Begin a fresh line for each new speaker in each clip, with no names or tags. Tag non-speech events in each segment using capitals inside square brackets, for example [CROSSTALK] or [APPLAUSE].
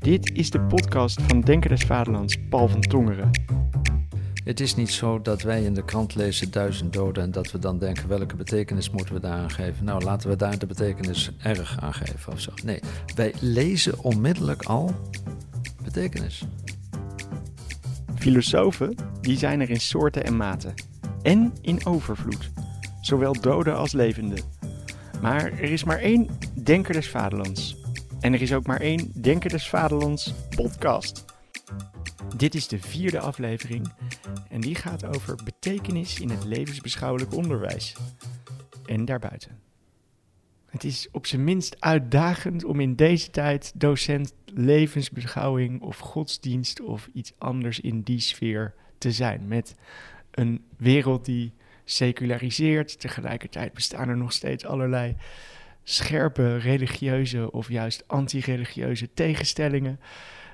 Dit is de podcast van Denker des Vaderlands, Paul van Tongeren.
Het is niet zo dat wij in de krant lezen duizend doden en dat we dan denken welke betekenis moeten we daar aan geven. Nou, laten we daar de betekenis erg aan geven of zo. Nee, wij lezen onmiddellijk al betekenis.
Filosofen, die zijn er in soorten en maten. En in overvloed. Zowel doden als levenden. Maar er is maar één Denker des Vaderlands. En er is ook maar één Denker des Vaderlands podcast. Dit is de vierde aflevering en die gaat over betekenis in het levensbeschouwelijk onderwijs en daarbuiten. Het is op zijn minst uitdagend om in deze tijd docent levensbeschouwing of godsdienst of iets anders in die sfeer te zijn. Met een wereld die seculariseert, tegelijkertijd bestaan er nog steeds allerlei scherpe religieuze of juist anti-religieuze tegenstellingen.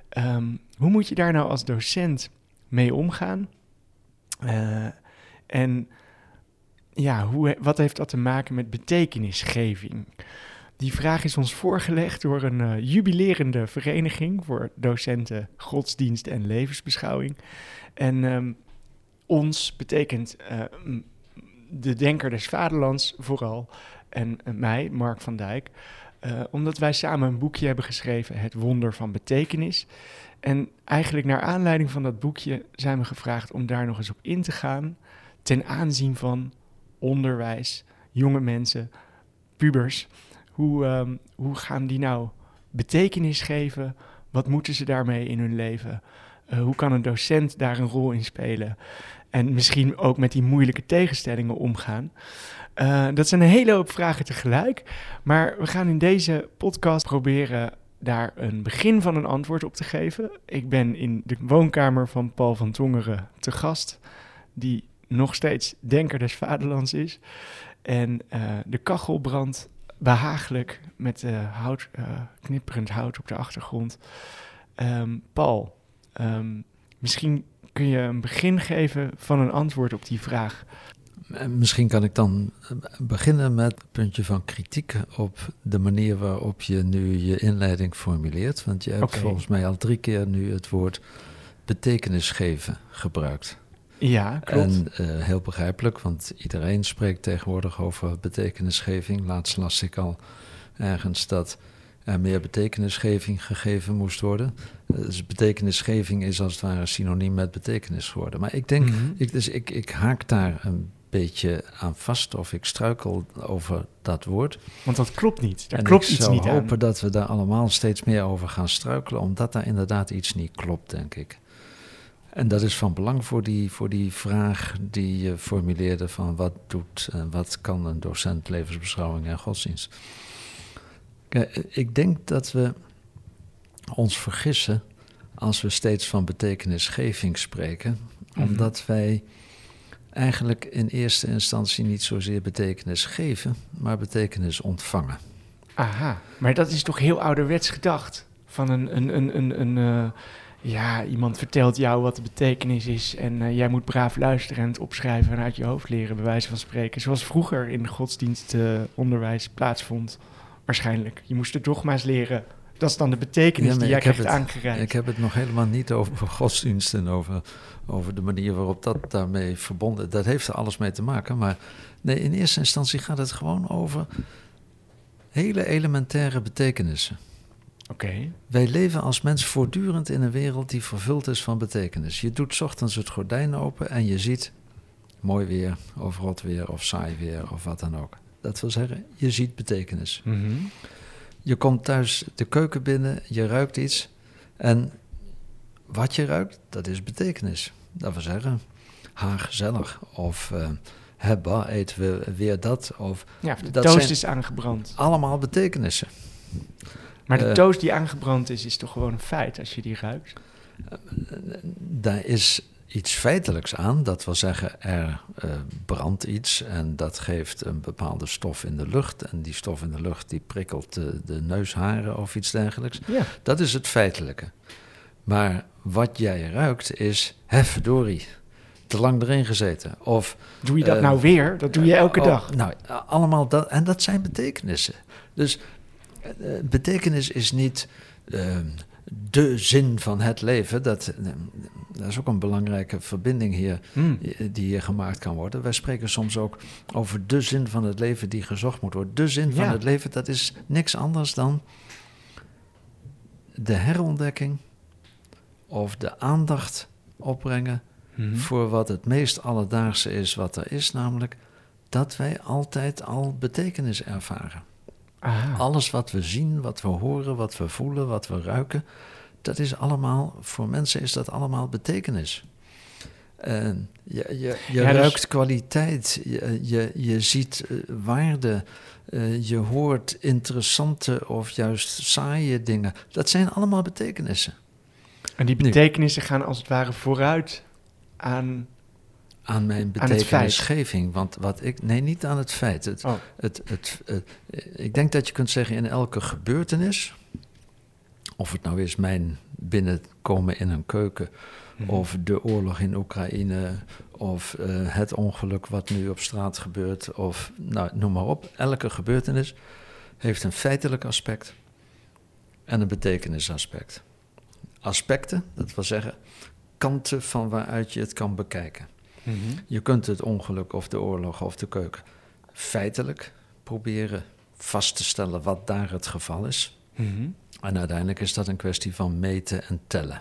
Ehm, hoe moet je daar nou als docent mee omgaan? Uh, en ja, hoe, wat heeft dat te maken met betekenisgeving? Die vraag is ons voorgelegd door een uh, jubilerende vereniging voor docenten godsdienst en levensbeschouwing. En um, ons betekent uh, de denker des vaderlands vooral en mij, Mark van Dijk. Uh, omdat wij samen een boekje hebben geschreven, Het Wonder van Betekenis. En eigenlijk naar aanleiding van dat boekje zijn we gevraagd om daar nog eens op in te gaan. Ten aanzien van onderwijs, jonge mensen, pubers. Hoe, um, hoe gaan die nou betekenis geven? Wat moeten ze daarmee in hun leven? Uh, hoe kan een docent daar een rol in spelen? En misschien ook met die moeilijke tegenstellingen omgaan. Uh, dat zijn een hele hoop vragen tegelijk. Maar we gaan in deze podcast proberen daar een begin van een antwoord op te geven. Ik ben in de woonkamer van Paul van Tongeren te gast, die nog steeds denker des vaderlands is. En uh, de kachel brandt behagelijk met uh, hout, knipperend hout op de achtergrond. Um, Paul, um, misschien kun je een begin geven van een antwoord op die vraag.
Misschien kan ik dan beginnen met het puntje van kritiek op de manier waarop je nu je inleiding formuleert. Want je hebt okay. volgens mij al drie keer nu het woord betekenis geven gebruikt.
Ja, klopt.
En uh, heel begrijpelijk, want iedereen spreekt tegenwoordig over betekenisgeving. Laatst las ik al ergens dat er meer betekenisgeving gegeven moest worden. Dus betekenisgeving is als het ware synoniem met betekenis geworden. Maar ik denk, mm -hmm. ik, dus ik, ik haak daar een beetje aan vast of ik struikel over dat woord.
Want dat klopt niet. Daar en klopt iets niet.
Ik zou hopen dat we daar allemaal steeds meer over gaan struikelen, omdat daar inderdaad iets niet klopt, denk ik. En dat is van belang voor die, voor die vraag die je formuleerde van wat doet en wat kan een docent levensbeschouwing en godsdienst. Ik denk dat we ons vergissen als we steeds van betekenisgeving spreken, mm-hmm. omdat wij eigenlijk in eerste instantie niet zozeer betekenis geven, maar betekenis ontvangen.
Aha, maar dat is toch heel ouderwets gedacht? Van een, een, een, een, een uh, ja, iemand vertelt jou wat de betekenis is en uh, jij moet braaf luisteren en het opschrijven en uit je hoofd leren, bij wijze van spreken. Zoals vroeger in godsdienstonderwijs uh, plaatsvond, waarschijnlijk. Je moest de dogma's leren dat is dan de betekenis ja, die jij krijgt aangereikt.
Ik heb het nog helemaal niet over godsdienst en over, over de manier waarop dat daarmee verbonden... Dat heeft er alles mee te maken, maar nee, in eerste instantie gaat het gewoon over hele elementaire betekenissen.
Oké. Okay.
Wij leven als mens voortdurend in een wereld die vervuld is van betekenis. Je doet ochtends het gordijn open en je ziet mooi weer, of rot weer, of saai weer, of wat dan ook. Dat wil zeggen, je ziet betekenis.
Mm -hmm.
Je komt thuis de keuken binnen, je ruikt iets. En wat je ruikt, dat is betekenis. Dat wil zeggen, ha, gezellig. Of uh, hebba, eten we weer dat. Of,
ja, de dat toast is aangebrand.
Allemaal betekenissen.
Maar de uh, toast die aangebrand is, is toch gewoon een feit als je die ruikt?
Uh, daar is iets feitelijks aan. Dat wil zeggen, er uh, brandt iets en dat geeft een bepaalde stof in de lucht. En die stof in de lucht die prikkelt de, de neusharen of iets dergelijks.
Ja.
Dat is het feitelijke. Maar wat jij ruikt is, hefverdorie, te lang erin gezeten. Of,
doe je dat uh, nou weer? Dat doe je elke
oh,
dag.
Nou, allemaal dat. En dat zijn betekenissen. Dus uh, betekenis is niet de zin van het leven, dat, dat is ook een belangrijke verbinding hier
Hmm.
die hier gemaakt kan worden. Wij spreken soms ook over de zin van het leven die gezocht moet worden. De zin van het leven, dat is niks anders dan de herontdekking of de aandacht opbrengen
Mhm.
voor wat het meest alledaagse is wat er is, namelijk dat wij altijd al betekenis ervaren.
Ah.
Alles wat we zien, wat we horen, wat we voelen, wat we ruiken, dat is allemaal, voor mensen is dat allemaal betekenis. En je je, je
Ja, dus-
ruikt kwaliteit, je, je, je ziet eh, waarde, eh, je hoort interessante of juist saaie dingen. Dat zijn allemaal betekenissen.
En die
Nu.
betekenissen gaan als het ware vooruit aan...
Aan mijn betekenisgeving. Want wat ik. Nee, niet aan het feit. Het,
Oh.
het, het, het- ik denk dat je kunt zeggen in elke gebeurtenis. Of het nou is mijn binnenkomen in een keuken.
Mhm.
Of de oorlog in Oekraïne. Of eh, het ongeluk wat nu op straat gebeurt. Of nou, noem maar op. Elke gebeurtenis heeft een feitelijk aspect. En een betekenisaspect. Aspecten, dat wil zeggen kanten van waaruit je het kan bekijken.
Mhm.
Je kunt het ongeluk of de oorlog of de keuken feitelijk proberen vast te stellen wat daar het geval is.
Mhm.
En uiteindelijk is dat een kwestie van meten en tellen.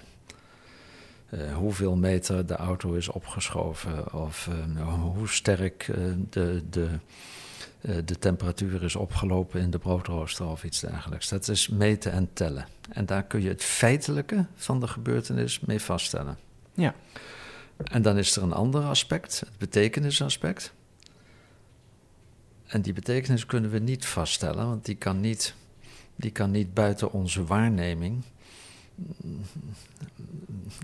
Eh, hoeveel meter de auto is opgeschoven of eh, hoe sterk eh, de, de, de temperatuur is opgelopen in de broodrooster of iets dergelijks. Dat is meten en tellen. En daar kun je het feitelijke van de gebeurtenis mee vaststellen.
Ja.
En dan is er een ander aspect, het betekenisaspect. En die betekenis kunnen we niet vaststellen, want die kan niet, die kan niet buiten onze waarneming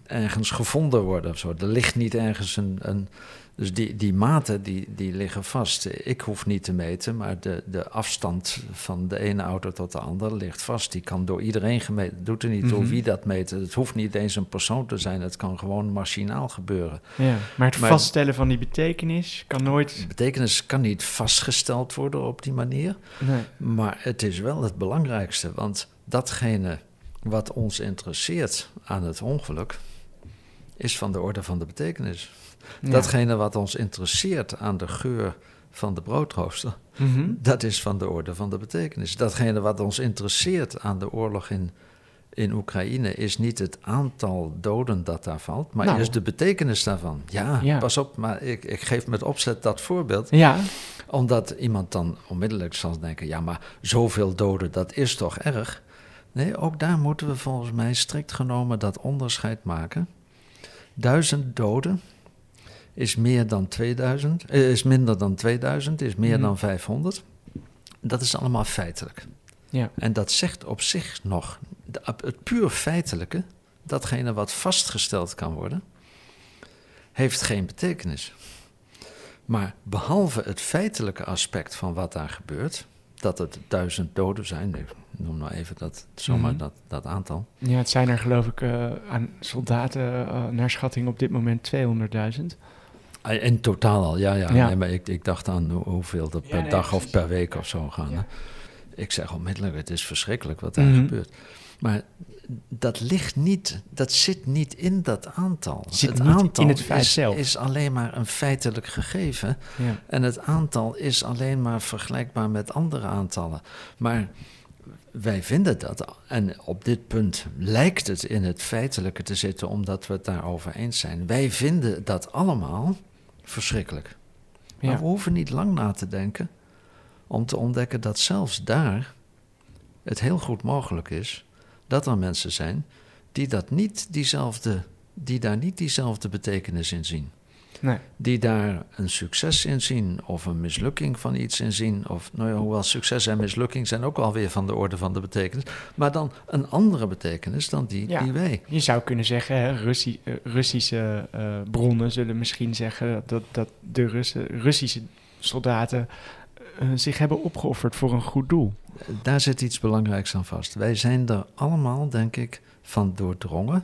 ergens gevonden worden zo. Er ligt niet ergens een. een dus die, die maten die, die liggen vast. Ik hoef niet te meten, maar de, de afstand van de ene auto tot de andere ligt vast. Die kan door iedereen gemeten. Het doet er niet toe
Mhm.
wie dat meet. Het hoeft niet eens een persoon te zijn. Het kan gewoon machinaal gebeuren.
ja. Maar het
Maar-
vaststellen van die betekenis kan nooit...
De betekenis kan niet vastgesteld worden op die manier.
Nee.
Maar het is wel het belangrijkste, want datgene wat ons interesseert aan het ongeluk, is van de orde van de betekenis.
Ja.
Datgene wat ons interesseert aan de geur van de broodrooster,
Mhm.
dat is van de orde van de betekenis. Datgene wat ons interesseert aan de oorlog in, in Oekraïne is niet het aantal doden dat daar valt, maar
Nou.
is de betekenis daarvan. Ja,
Ja.
pas op, maar ik, ik geef met opzet dat voorbeeld
Ja.
omdat iemand dan onmiddellijk zal denken: ja, maar zoveel doden, dat is toch erg? Nee, ook daar moeten we volgens mij strikt genomen dat onderscheid maken. Duizend doden is meer dan 2000, eh, is minder dan 2000, is meer
Mhm.
dan 500. Dat is allemaal feitelijk.
Ja.
En dat zegt op zich nog, het puur feitelijke, datgene wat vastgesteld kan worden, heeft geen betekenis. Maar behalve het feitelijke aspect van wat daar gebeurt, dat het duizend doden zijn, ik noem nou even dat, zomaar
Mhm.
dat, dat aantal.
Ja, het zijn er geloof ik eh, aan soldaten eh, naar schatting op dit moment 200.000.
Ah, In totaal al, ja, ja.
Ja.
Nee, maar ik, ik dacht aan hoe- hoeveel er per
nee,
dag of per week of zo gaan. Hè. Ik zeg onmiddellijk, het is verschrikkelijk wat daar
Mhm.
gebeurt. Maar dat ligt niet, dat zit niet in dat aantal.
Zit niet in het feit
is,
zelf.
is alleen maar een feitelijk gegeven.
Ja.
En het aantal is alleen maar vergelijkbaar met andere aantallen. Maar wij vinden dat, en op dit punt lijkt het in het feitelijke te zitten, omdat we het daarover eens zijn. Wij vinden dat allemaal verschrikkelijk. Maar we hoeven niet lang na te denken om te ontdekken dat zelfs daar het heel goed mogelijk is dat er mensen zijn die, dat niet diezelfde, die daar niet diezelfde betekenis in zien
Nee.
die daar een succes in zien of een mislukking van iets in zien. Of, nou ja, hoewel succes en mislukking zijn ook alweer van de orde van de betekenis. Maar dan een andere betekenis dan die,
Ja.
die wij.
Je zou kunnen zeggen, hè, Russi- eh, Russische eh, bronnen zullen misschien zeggen dat, dat de Russen, Russische soldaten eh, zich hebben opgeofferd voor een goed doel.
Daar zit iets belangrijks aan vast. Wij zijn er allemaal, denk ik, van doordrongen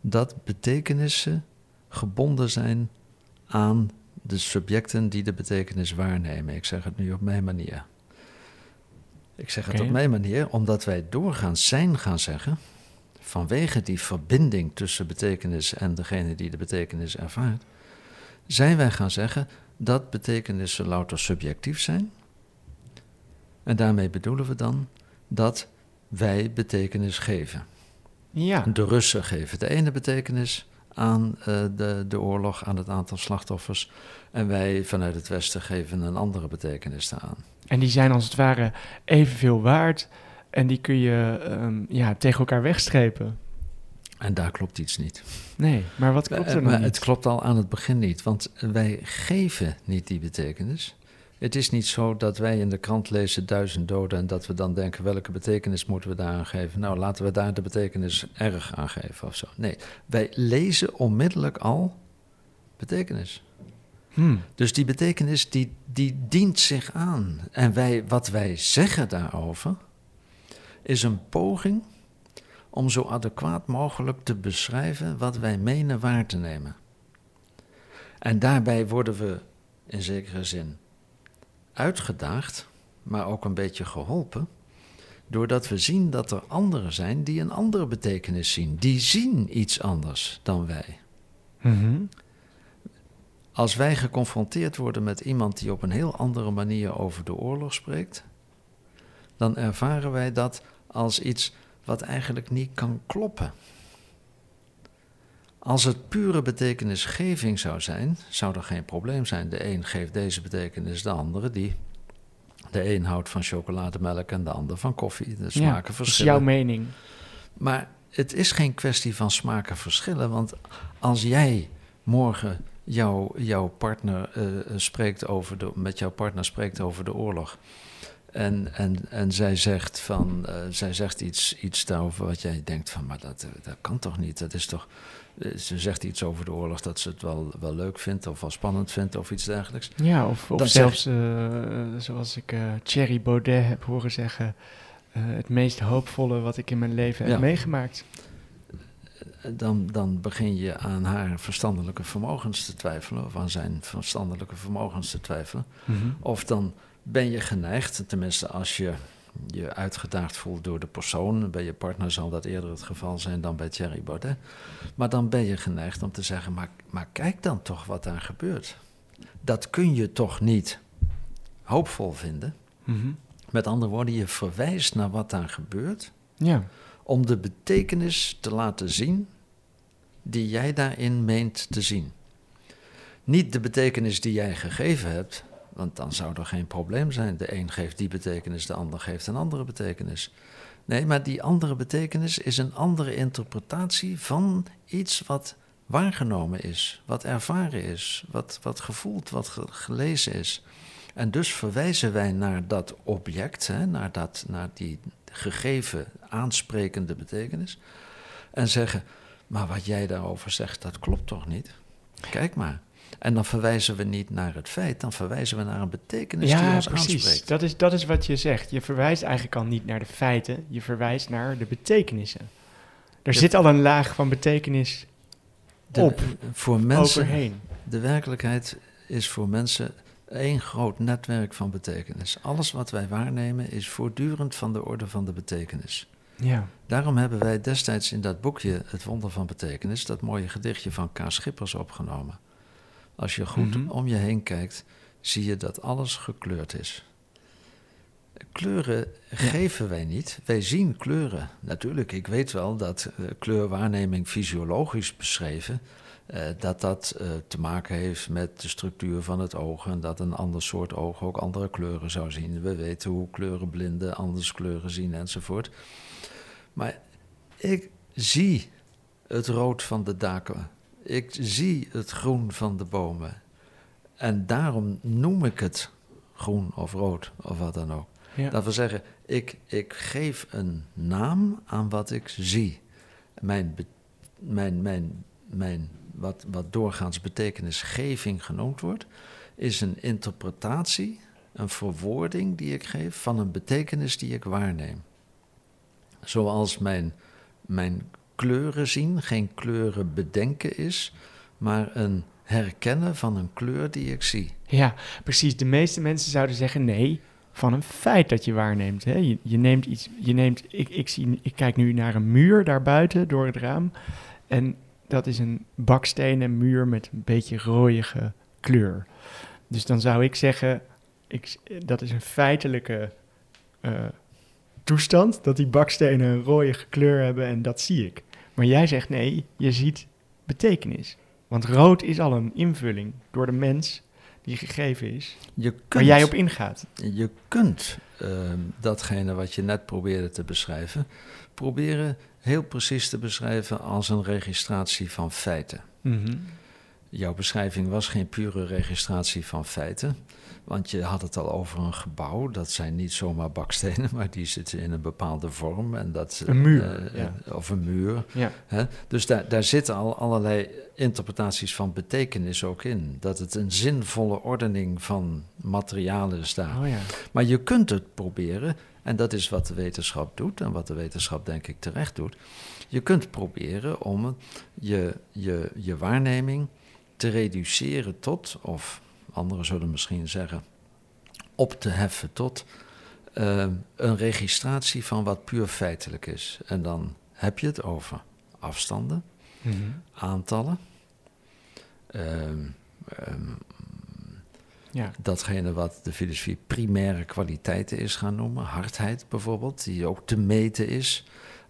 dat betekenissen gebonden zijn aan de subjecten die de betekenis waarnemen. Ik zeg het nu op mijn manier. Ik zeg het op mijn manier omdat wij doorgaans zijn gaan zeggen vanwege die verbinding tussen betekenis en degene die de betekenis ervaart, zijn wij gaan zeggen dat betekenissen louter subjectief zijn. En daarmee bedoelen we dan dat wij betekenis geven.
Ja.
De Russen geven de ene betekenis aan uh, de, de oorlog, aan het aantal slachtoffers. En wij vanuit het Westen geven een andere betekenis aan.
En die zijn als het ware evenveel waard. En die kun je um, ja, tegen elkaar wegstrepen.
En daar klopt iets niet.
Nee, maar wat klopt er
uh,
nou
Het klopt al aan het begin niet, want wij geven niet die betekenis. Het is niet zo dat wij in de krant lezen duizend doden en dat we dan denken welke betekenis moeten we daar aan geven. Nou, laten we daar de betekenis erg aan geven of zo. Nee, wij lezen onmiddellijk al betekenis.
Hmm.
Dus die betekenis die, die dient zich aan. En wij, wat wij zeggen daarover is een poging om zo adequaat mogelijk te beschrijven wat wij menen waar te nemen. En daarbij worden we in zekere zin uitgedaagd, maar ook een beetje geholpen, doordat we zien dat er anderen zijn die een andere betekenis zien. Die zien iets anders dan wij.
Mm
Als wij geconfronteerd worden met iemand die op een heel andere manier over de oorlog spreekt, dan ervaren wij dat als iets wat eigenlijk niet kan kloppen. Als het pure betekenisgeving zou zijn, zou er geen probleem zijn. De een geeft deze betekenis, de andere die. De een houdt van chocolademelk en de ander van koffie. De smaken
ja,
verschillen.
Dat is jouw mening.
Maar het is geen kwestie van smaken verschillen, want als jij morgen jouw, jouw partner uh, spreekt over de, met jouw partner spreekt over de oorlog. En, en, en zij zegt, van, uh, zij zegt iets, iets daarover wat jij denkt van, maar dat, dat kan toch niet? Dat is toch, ze zegt iets over de oorlog dat ze het wel, wel leuk vindt of wel spannend vindt of iets dergelijks.
Ja, of, of zelfs uh, zoals ik Thierry Baudet heb horen zeggen, het meest hoopvolle wat ik in mijn leven heb meegemaakt.
Dan, dan begin je aan haar verstandelijke vermogens te twijfelen, of aan zijn verstandelijke vermogens te twijfelen. Of dan ben je geneigd, tenminste als je je uitgedaagd voelt door de persoon, bij je partner zal dat eerder het geval zijn dan bij Thierry Baudet, maar dan ben je geneigd om te zeggen, maar, maar kijk dan toch wat daar gebeurt. Dat kun je toch niet hoopvol vinden?
Mhm.
Met andere woorden, je verwijst naar wat daar gebeurt
Ja,
om de betekenis te laten zien die jij daarin meent te zien. Niet de betekenis die jij gegeven hebt, want dan zou er geen probleem zijn. De een geeft die betekenis, de ander geeft een andere betekenis. Nee, maar die andere betekenis is een andere interpretatie van iets wat waargenomen is, wat ervaren is, wat, wat gevoeld, wat ge- gelezen is. En dus verwijzen wij naar dat object, hè, naar, dat, naar die gegeven aansprekende betekenis. En zeggen, maar wat jij daarover zegt, dat klopt toch niet? Kijk maar. En dan verwijzen we niet naar het feit, dan verwijzen we naar een betekenis die
ja
ons
precies.
aanspreekt.
Dat is, dat is wat je zegt. Je verwijst eigenlijk al niet naar de feiten, je verwijst naar de betekenissen. Er zit al een laag van betekenis
De-
op,
voor mensen,
overheen.
de werkelijkheid is voor mensen één groot netwerk van betekenis. Alles wat wij waarnemen is voortdurend van de orde van de betekenis.
Ja.
Daarom hebben wij destijds in dat boekje Het Wonder van Betekenis, dat mooie gedichtje van K. Schippers opgenomen. Als je goed
Mhm.
om je heen kijkt, zie je dat alles gekleurd is. Kleuren geven wij niet, wij zien kleuren. Natuurlijk, ik weet wel dat eh, kleurwaarneming fysiologisch beschreven, eh, dat dat eh, te maken heeft met de structuur van het oog en dat een ander soort oog ook andere kleuren zou zien. We weten hoe kleurenblinden anders kleuren zien enzovoort. Maar ik zie het rood van de daken. Ik zie het groen van de bomen. En daarom noem ik het groen of rood of wat dan ook.
Ja.
Dat wil zeggen, ik, ik geef een naam aan wat ik zie. Mijn, mijn, mijn, mijn, wat, wat doorgaans betekenisgeving genoemd wordt, is een interpretatie, een verwoording die ik geef van een betekenis die ik waarneem. Zoals mijn, mijn kleuren zien geen kleuren bedenken is, maar een herkennen van een kleur die ik zie.
ja, precies. De meeste mensen zouden zeggen nee, van een feit dat je waarneemt. Hè? Je, neemt iets, je neemt, ik, ik, zie, ik kijk nu naar een muur daarbuiten door het raam. En dat is een bakstenen muur met een beetje rooige kleur. Dus dan zou ik zeggen, ik, dat is een feitelijke uh, toestand, dat die bakstenen een rooige kleur hebben en dat zie ik. Maar jij zegt nee, je ziet betekenis. Want rood is al een invulling door de mens die gegeven is, je kunt, waar jij op ingaat.
Je kunt uh, datgene wat je net probeerde te beschrijven, proberen heel precies te beschrijven als een registratie van feiten. Mm Jouw beschrijving was geen pure registratie van feiten. Want je had het al over een gebouw. Dat zijn niet zomaar bakstenen, [LAUGHS] maar die zitten in een bepaalde vorm. En dat,
een muur. Uh, ja.
Of een muur. Ja. Hè? Dus daar, daar zitten al allerlei interpretaties van betekenis ook in. Dat het een zinvolle ordening van materialen is daar. Oh ja. Maar je kunt het proberen, en dat is wat de wetenschap doet, en wat de wetenschap denk ik terecht doet. Je kunt proberen om je, je, je waarneming te reduceren tot, of anderen zullen misschien zeggen, op te heffen tot uh, een registratie van wat puur feitelijk is. En dan heb je het over afstanden, mm -hmm. aantallen, um, um, ja. datgene wat de filosofie primaire kwaliteiten is gaan noemen, hardheid bijvoorbeeld, die ook te meten is.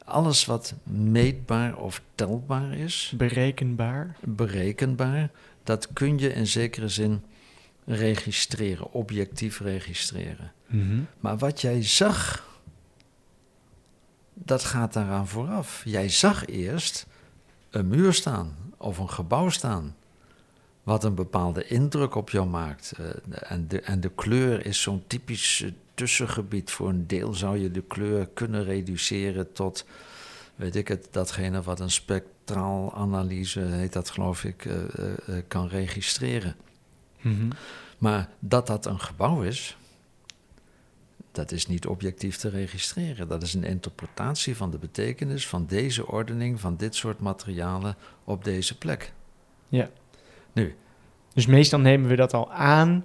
Alles wat meetbaar of telbaar is.
Berekenbaar.
Berekenbaar. Dat kun je in zekere zin registreren, objectief registreren. Mm Maar wat jij zag, dat gaat daaraan vooraf. Jij zag eerst een muur staan of een gebouw staan, wat een bepaalde indruk op jou maakt. Uh, en, de, en de kleur is zo'n typisch tussengebied. Voor een deel zou je de kleur kunnen reduceren tot, weet ik het, datgene wat een spectraal analyse, heet dat geloof ik, uh, uh, kan registreren. Mm Maar dat dat een gebouw is, dat is niet objectief te registreren. Dat is een interpretatie van de betekenis van deze ordening, van dit soort materialen op deze plek.
Ja. Nu. Dus meestal nemen we dat al aan.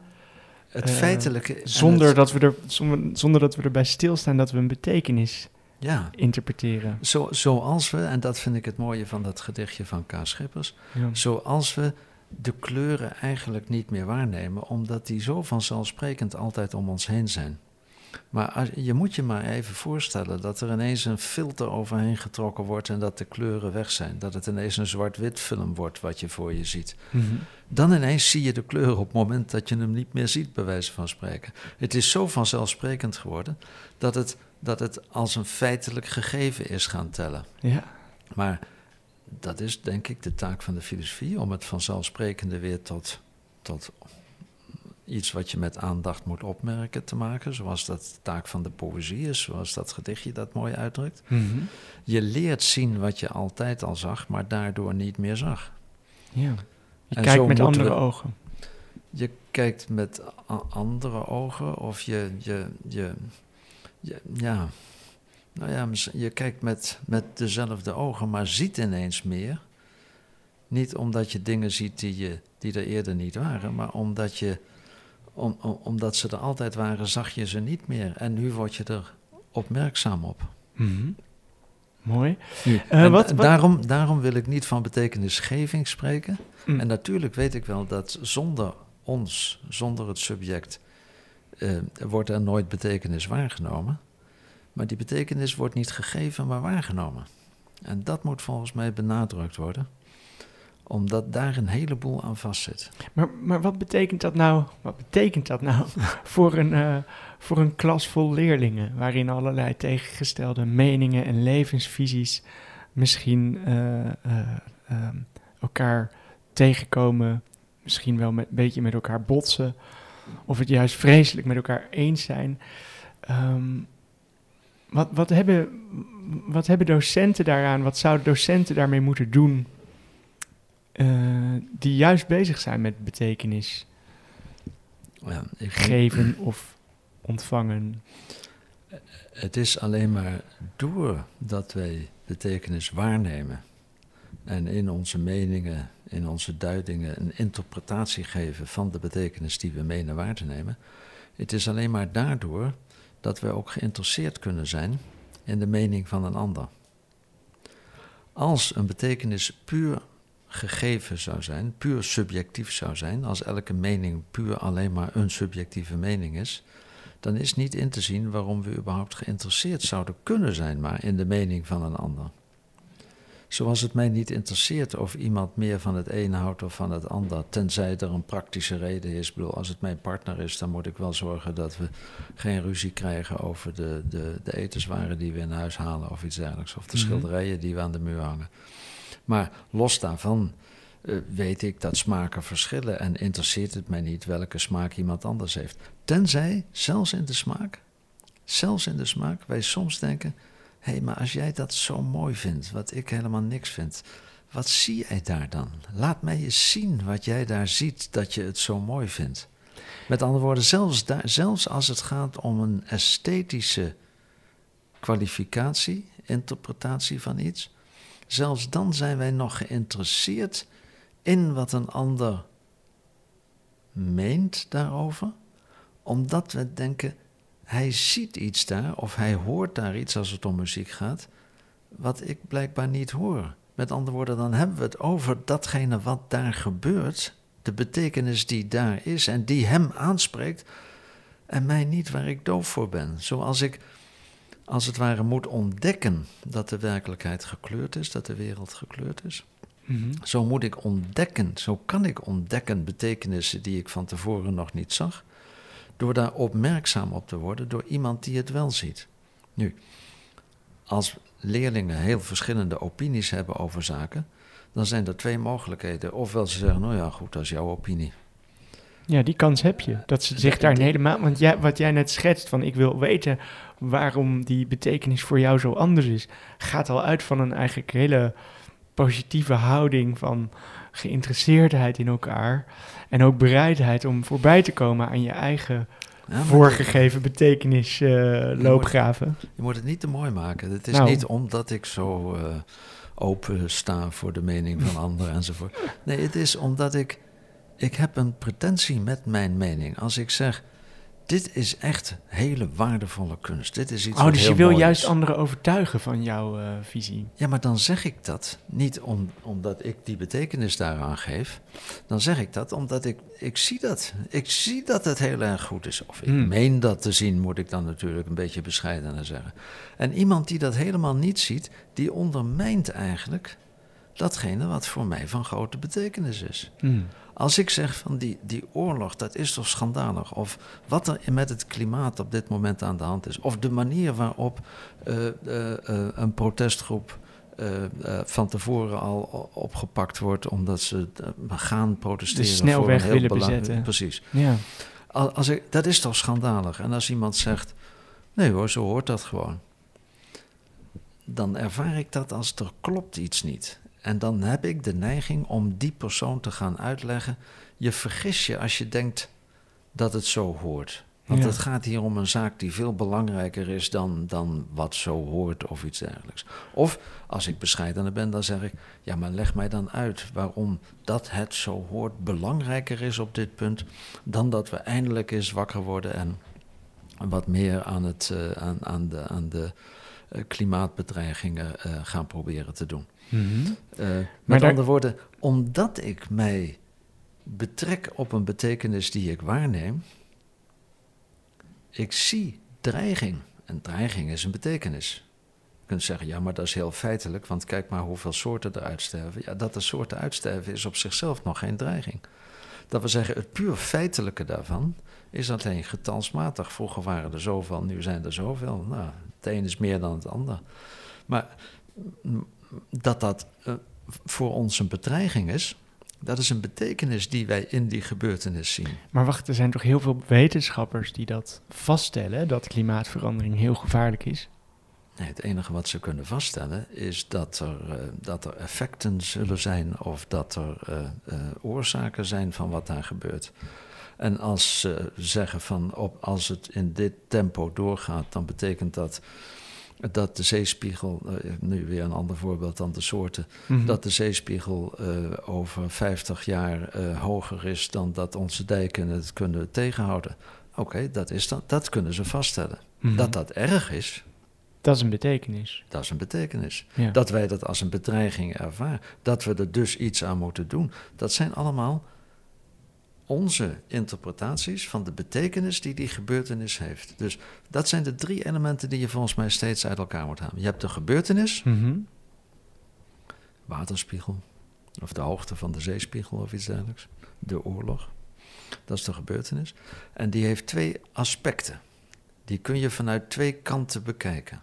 Het uh, feitelijke.
Zonder, dat we er, zonder, zonder dat we erbij stilstaan dat we een betekenis ja. interpreteren.
Zo, zoals we, en dat vind ik het mooie van dat gedichtje van K. Schippers, ja. zoals we de kleuren eigenlijk niet meer waarnemen, omdat die zo vanzelfsprekend altijd om ons heen zijn. Maar als, je moet je maar even voorstellen dat er ineens een filter overheen getrokken wordt en dat de kleuren weg zijn. Dat het ineens een zwart-wit film wordt wat je voor je ziet. Mm -hmm. Dan ineens zie je de kleur op het moment dat je hem niet meer ziet, bij wijze van spreken. Het is zo vanzelfsprekend geworden dat het, dat het als een feitelijk gegeven is gaan tellen. Ja. Maar dat is denk ik de taak van de filosofie, om het vanzelfsprekende weer tot, tot iets wat je met aandacht moet opmerken te maken, zoals dat de taak van de poëzie is, zoals dat gedichtje dat mooi uitdrukt. Mm -hmm. Je leert zien wat je altijd al zag, maar daardoor niet meer zag.
Ja. Je en kijkt met andere we, ogen.
Je kijkt met andere ogen, of je, je, je, je, ja, nou ja, je kijkt met, met dezelfde ogen, maar ziet ineens meer. Niet omdat je dingen ziet die, je, die er eerder niet waren, maar omdat je om, om, omdat ze er altijd waren, zag je ze niet meer. En nu word je er opmerkzaam op. Mm
-hmm. Mooi.
Nu, uh, wat, wat? Daarom, daarom wil ik niet van betekenisgeving spreken. Mm. En natuurlijk weet ik wel dat zonder ons, zonder het subject, uh, wordt er nooit betekenis waargenomen. Maar die betekenis wordt niet gegeven, maar waargenomen. En dat moet volgens mij benadrukt worden omdat daar een heleboel aan vastzit.
Maar, maar wat betekent dat nou, wat betekent dat nou [LAUGHS] voor, een, uh, voor een klas vol leerlingen, waarin allerlei tegengestelde meningen en levensvisies misschien uh, uh, elkaar tegenkomen, misschien wel een beetje met elkaar botsen, of het juist vreselijk met elkaar eens zijn. Um, wat, wat, hebben, wat hebben docenten daaraan, wat zouden docenten daarmee moeten doen uh, die juist bezig zijn met betekenis ja, ik geven of ontvangen.
Het is alleen maar doordat wij betekenis waarnemen en in onze meningen, in onze duidingen een interpretatie geven van de betekenis die we menen waar te nemen, Het is alleen maar daardoor dat we ook geïnteresseerd kunnen zijn in de mening van een ander. Als een betekenis puur gegeven zou zijn, puur subjectief zou zijn, als elke mening puur alleen maar een subjectieve mening is, dan is niet in te zien waarom we überhaupt geïnteresseerd zouden kunnen zijn maar in de mening van een ander. Zoals het mij niet interesseert of iemand meer van het een houdt of van het ander, tenzij er een praktische reden is. Ik bedoel, als het mijn partner is, dan moet ik wel zorgen dat we geen ruzie krijgen over de, de, de etenswaren die we in huis halen of iets dergelijks, of de mhm. schilderijen die we aan de muur hangen. Maar los daarvan uh, weet ik dat smaken verschillen en interesseert het mij niet welke smaak iemand anders heeft. Tenzij, zelfs in de smaak, zelfs in de smaak, wij soms denken: hé, hey, maar als jij dat zo mooi vindt, wat ik helemaal niks vind, wat zie jij daar dan? Laat mij eens zien wat jij daar ziet dat je het zo mooi vindt. Met andere woorden, zelfs, daar, zelfs als het gaat om een esthetische kwalificatie, interpretatie van iets, zelfs dan zijn wij nog geïnteresseerd in wat een ander meent daarover, omdat we denken, hij ziet iets daar of hij hoort daar iets als het om muziek gaat, wat ik blijkbaar niet hoor. Met andere woorden, dan hebben we het over datgene wat daar gebeurt, de betekenis die daar is en die hem aanspreekt, en mij niet waar ik doof voor ben. Zoals ik als het ware moet ontdekken dat de werkelijkheid gekleurd is, dat de wereld gekleurd is. Mhm. Zo moet ik ontdekken, zo kan ik ontdekken betekenissen die ik van tevoren nog niet zag, door daar opmerkzaam op te worden door iemand die het wel ziet. Nu, als leerlingen heel verschillende opinies hebben over zaken, dan zijn er twee mogelijkheden. Ofwel ze zeggen, nou ja, goed, dat is jouw opinie.
Ja, die kans heb je. Dat ze zich daar helemaal. Want jij, wat jij net schetst van ik wil weten waarom die betekenis voor jou zo anders is, gaat al uit van een eigenlijk hele positieve houding van geïnteresseerdheid in elkaar. En ook bereidheid om voorbij te komen aan je eigen voorgegeven betekenis uh, loopgraven.
Je, je, moet het niet te mooi maken. Het is nou. niet omdat ik zo uh, open sta voor de mening van anderen enzovoort. Nee, het is omdat ik ik heb een pretentie met mijn mening. Als ik zeg, dit is echt hele waardevolle kunst. Dit is iets
oh, dus je wil juist anderen overtuigen van jouw uh, visie.
Ja, maar dan zeg ik dat niet om, omdat ik die betekenis daaraan geef. Dan zeg ik dat omdat ik, ik zie dat. Ik zie dat het heel erg goed is. Of ik hmm. meen dat te zien, moet ik dan natuurlijk een beetje bescheidener zeggen. En iemand die dat helemaal niet ziet, die ondermijnt eigenlijk datgene wat voor mij van grote betekenis is. Hmm. Als ik zeg van die, die oorlog, dat is toch schandalig? Of wat er met het klimaat op dit moment aan de hand is. Of de manier waarop uh, uh, een protestgroep van tevoren al opgepakt wordt omdat ze gaan protesteren.
De snelweg voor een heel willen bezetten.
Precies. Ja. Als ik, dat is toch schandalig? En als iemand zegt, nee hoor, zo hoort dat gewoon. Dan ervaar ik dat als er klopt iets niet. En dan heb ik de neiging om die persoon te gaan uitleggen. Je vergis je als je denkt dat het zo hoort. Want het gaat hier om een zaak die veel belangrijker is dan, dan wat zo hoort of iets dergelijks. Of als ik bescheidener ben, dan zeg ik: ja, maar leg mij dan uit waarom dat het zo hoort belangrijker is op dit punt. dan dat we eindelijk eens wakker worden en wat meer aan, het, uh, aan, aan de, aan de uh, klimaatbedreigingen uh, gaan proberen te doen. Mm met andere woorden, omdat ik mij betrek op een betekenis die ik waarneem, ik zie dreiging. En dreiging is een betekenis. Je kunt zeggen, ja, maar dat is heel feitelijk, want kijk maar hoeveel soorten er uitsterven. Ja, dat de soorten uitsterven is op zichzelf nog geen dreiging. Dat we zeggen, het puur feitelijke daarvan is alleen getalsmatig. Vroeger waren er zoveel, nu zijn er zoveel. Nou, het een is meer dan het ander. Maar dat dat uh, voor ons een bedreiging is, dat is een betekenis die wij in die gebeurtenis zien.
Maar wacht, er zijn toch heel veel wetenschappers die dat vaststellen, dat klimaatverandering heel gevaarlijk is?
Nee, het enige wat ze kunnen vaststellen is dat er, uh, dat er effecten zullen zijn of dat er uh, oorzaken zijn van wat daar gebeurt. En als ze zeggen van op, als het in dit tempo doorgaat, dan betekent dat dat de zeespiegel, uh, nu weer een ander voorbeeld dan de soorten, mhm. dat de zeespiegel uh, over 50 jaar uh, hoger is dan dat onze dijken het kunnen tegenhouden. oké, dat is dat, dat kunnen ze vaststellen.
Mhm.
Dat dat erg is,
Dat is een betekenis.
dat is een betekenis.
Ja.
Dat wij dat als een bedreiging ervaren, dat we er dus iets aan moeten doen, dat zijn allemaal onze interpretaties van de betekenis die die gebeurtenis heeft. Dus dat zijn de drie elementen die je volgens mij steeds uit elkaar moet halen. Je hebt de gebeurtenis,
Mhm.
waterspiegel, of de hoogte van de zeespiegel of iets dergelijks, de oorlog. Dat is de gebeurtenis. En die heeft twee aspecten. Die kun je vanuit twee kanten bekijken.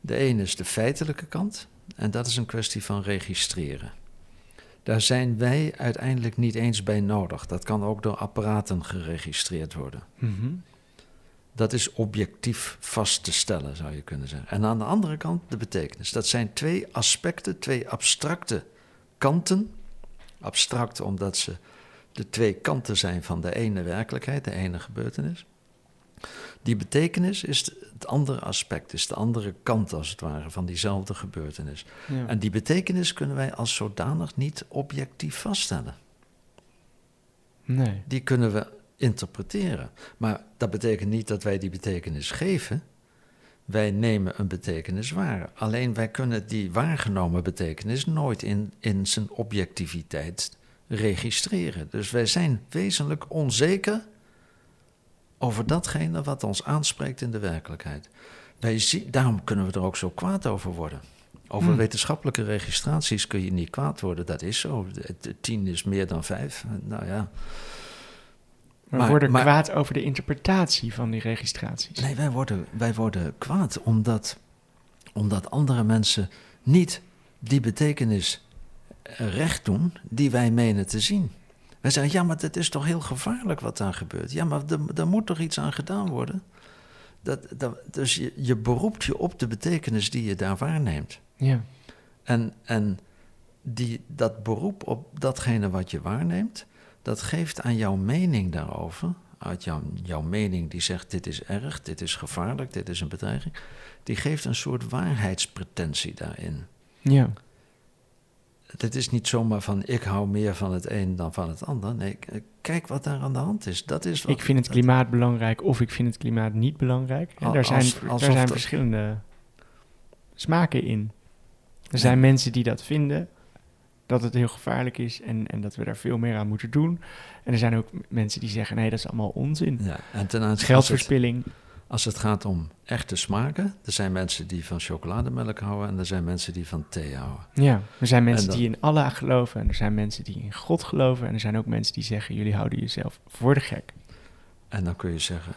De ene is de feitelijke kant, en dat is een kwestie van registreren. Daar zijn wij uiteindelijk niet eens bij nodig. Dat kan ook door apparaten geregistreerd worden.
Mhm.
Dat is objectief vast te stellen, zou je kunnen zeggen. En aan de andere kant de betekenis. Dat zijn twee aspecten, twee abstracte kanten. Abstract omdat ze de twee kanten zijn van de ene werkelijkheid, de ene gebeurtenis. Die betekenis is het andere aspect, is de andere kant als het ware van diezelfde gebeurtenis.
Ja.
En die betekenis kunnen wij als zodanig niet objectief vaststellen.
Nee.
Die kunnen we interpreteren. Maar dat betekent niet dat wij die betekenis geven. Wij nemen een betekenis waar. Alleen wij kunnen die waargenomen betekenis nooit in, in zijn objectiviteit registreren. Dus wij zijn wezenlijk onzeker over datgene wat ons aanspreekt in de werkelijkheid. Daarom kunnen we er ook zo kwaad over worden. Over
Hmm.
wetenschappelijke registraties kun je niet kwaad worden, dat is zo. Tien is meer dan vijf. Nou ja.
We
Maar-
worden
maar-
kwaad over de interpretatie van die registraties.
Nee, wij worden, wij worden kwaad omdat, omdat andere mensen niet die betekenis recht doen die wij menen te zien. Wij zeggen, ja, maar het is toch heel gevaarlijk wat daar gebeurt. Ja, maar er moet toch iets aan gedaan worden? Dat, dat, dus je, je beroept je op de betekenis die je daar waarneemt.
Ja.
En, en die, dat beroep op datgene wat je waarneemt, dat geeft aan jouw mening daarover, uit jouw, jouw mening die zegt dit is erg, dit is gevaarlijk, dit is een bedreiging, die geeft een soort waarheidspretentie daarin.
Ja.
Het is niet zomaar van ik hou meer van het een dan van het ander. Nee, kijk wat daar aan de hand is. Dat is wat,
Ik vind het klimaat belangrijk of ik vind het klimaat niet belangrijk. En
Al-
daar zijn,
als-
daar
alsof
zijn
dat-
verschillende smaken in. Er
Ja.
zijn mensen die dat vinden, dat het heel gevaarlijk is en, en dat we daar veel meer aan moeten doen. En er zijn ook mensen die zeggen, nee, dat is allemaal onzin.
Ja, en ten aanzien als het,
Geldverspilling.
Als het gaat om echte smaken, er zijn mensen die van chocolademelk houden en er zijn mensen die van thee houden.
Ja, er zijn mensen
dan-
die in Allah geloven en er zijn mensen die in God geloven. En er zijn ook mensen die zeggen, jullie houden jezelf voor de gek.
En dan kun je zeggen,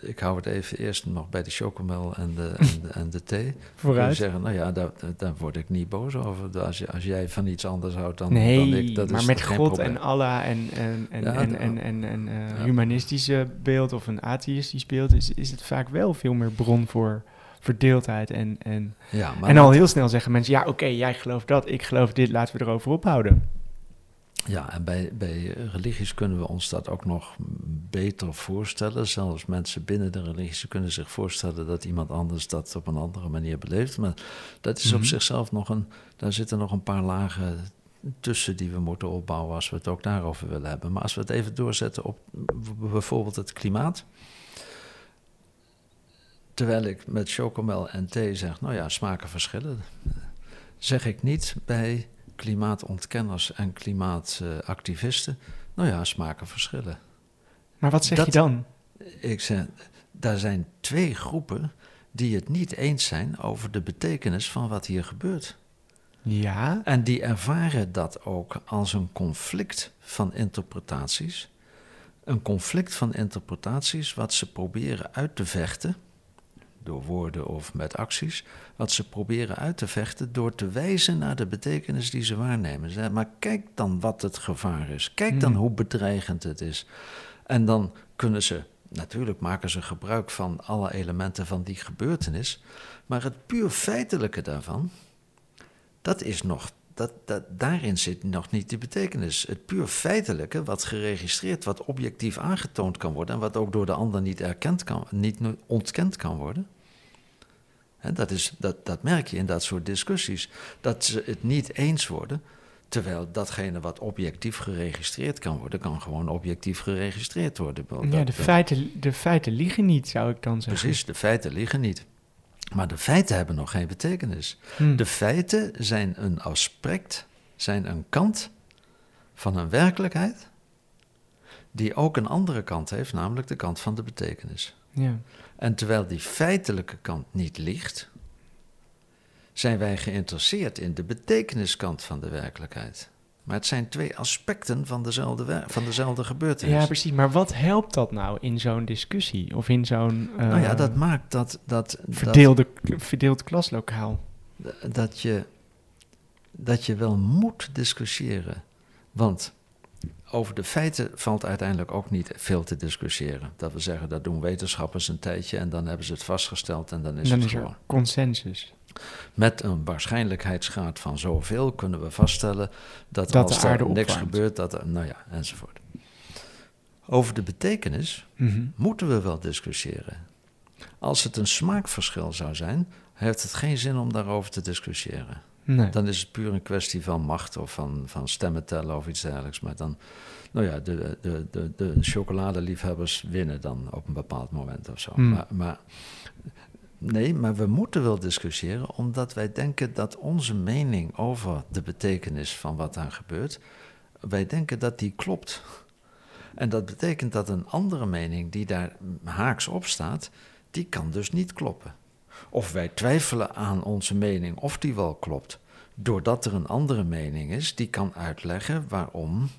ik hou het even eerst nog bij de chocomel en de, en de, en de thee. [LAUGHS] Kun je
Vooruit.
zeggen, nou ja, daar, daar- word ik niet boos over. Als, je, als jij van iets anders houdt dan,
nee,
dan ik, dat
maar
is
met God
probleem.
en Allah en, en, en,
Ja,
en, en, en, en, eh,
Ja.
humanistische beeld of een atheïstisch beeld, is, is het vaak wel veel meer bron voor verdeeldheid. En, en,
Ja, maar
en al heel snel zeggen mensen, ja oké, jij gelooft dat, ik geloof dit, laten we erover ophouden.
Ja, en bij, bij religies kunnen we ons dat ook nog beter voorstellen. Zelfs mensen binnen de religie kunnen zich voorstellen dat iemand anders dat op een andere manier beleeft. Maar dat is op
Mhm.
zichzelf nog een, daar zitten nog een paar lagen tussen die we moeten opbouwen als we het ook daarover willen hebben. Maar als we het even doorzetten op bijvoorbeeld het klimaat. Terwijl ik met chocomel en thee zeg, nou ja, smaken verschillen. Zeg ik niet bij klimaatontkenners en klimaatactivisten, nou ja, smaken verschillen.
Maar wat zeg
Dat-
je dan?
Ik zeg, daar zijn twee groepen die het niet eens zijn over de betekenis van wat hier gebeurt.
Ja,
En die ervaren dat ook als een conflict van interpretaties. Een conflict van interpretaties wat ze proberen uit te vechten, door woorden of met acties, wat ze proberen uit te vechten door te wijzen naar de betekenis die ze waarnemen. Maar kijk dan wat het gevaar is, kijk dan
Hmm.
hoe bedreigend het is. En dan kunnen ze, natuurlijk maken ze gebruik van alle elementen van die gebeurtenis, maar het puur feitelijke daarvan, dat is nog, dat, dat, daarin zit nog niet die betekenis. Het puur feitelijke, wat geregistreerd, wat objectief aangetoond kan worden en wat ook door de ander niet erkend kan, niet ontkend kan worden. Dat, is, dat, dat merk je in dat soort discussies. Dat ze het niet eens worden, Terwijl datgene wat objectief geregistreerd kan worden, kan gewoon objectief geregistreerd worden.
Ja, de, feiten, de feiten liegen niet, zou ik dan zeggen.
Precies, de feiten liggen niet. Maar de feiten hebben nog geen betekenis.
Hm.
De feiten zijn een aspect, zijn een kant van een werkelijkheid die ook een andere kant heeft, namelijk de kant van de betekenis.
Ja.
En terwijl die feitelijke kant niet ligt, zijn wij geïnteresseerd in de betekeniskant van de werkelijkheid. Maar het zijn twee aspecten van dezelfde, van dezelfde gebeurtenis.
ja, precies. Maar wat helpt dat nou in zo'n discussie? Of in zo'n eh,
nou ja, dat maakt dat, dat,
verdeelde, verdeeld klaslokaal?
dat, je, dat je wel moet discussiëren. Want over de feiten valt uiteindelijk ook niet veel te discussiëren. Dat we zeggen, dat doen wetenschappers een tijdje en dan hebben ze het vastgesteld en dan is
dan
het
is er
gewoon.
consensus.
Met een waarschijnlijkheidsgraad van zoveel kunnen we vaststellen dat,
Dat
als er niks
opwarmt.
gebeurt, dat er, nou ja, enzovoort. Over de betekenis
Mhm.
moeten we wel discussiëren. Als het een smaakverschil zou zijn, heeft het geen zin om daarover te discussiëren.
Nee.
Dan is het puur een kwestie van macht of van, van stemmen tellen of iets dergelijks. Maar dan, nou ja, de, de, de, de chocoladeliefhebbers winnen dan op een bepaald moment of zo.
Hmm.
Maar, maar nee, maar we moeten wel discussiëren omdat wij denken dat onze mening over de betekenis van wat daar gebeurt, wij denken dat die klopt. En dat betekent dat een andere mening die daar haaks op staat, die kan dus niet kloppen. Of wij twijfelen aan onze mening of die wel klopt. Doordat er een andere mening is die kan uitleggen waarom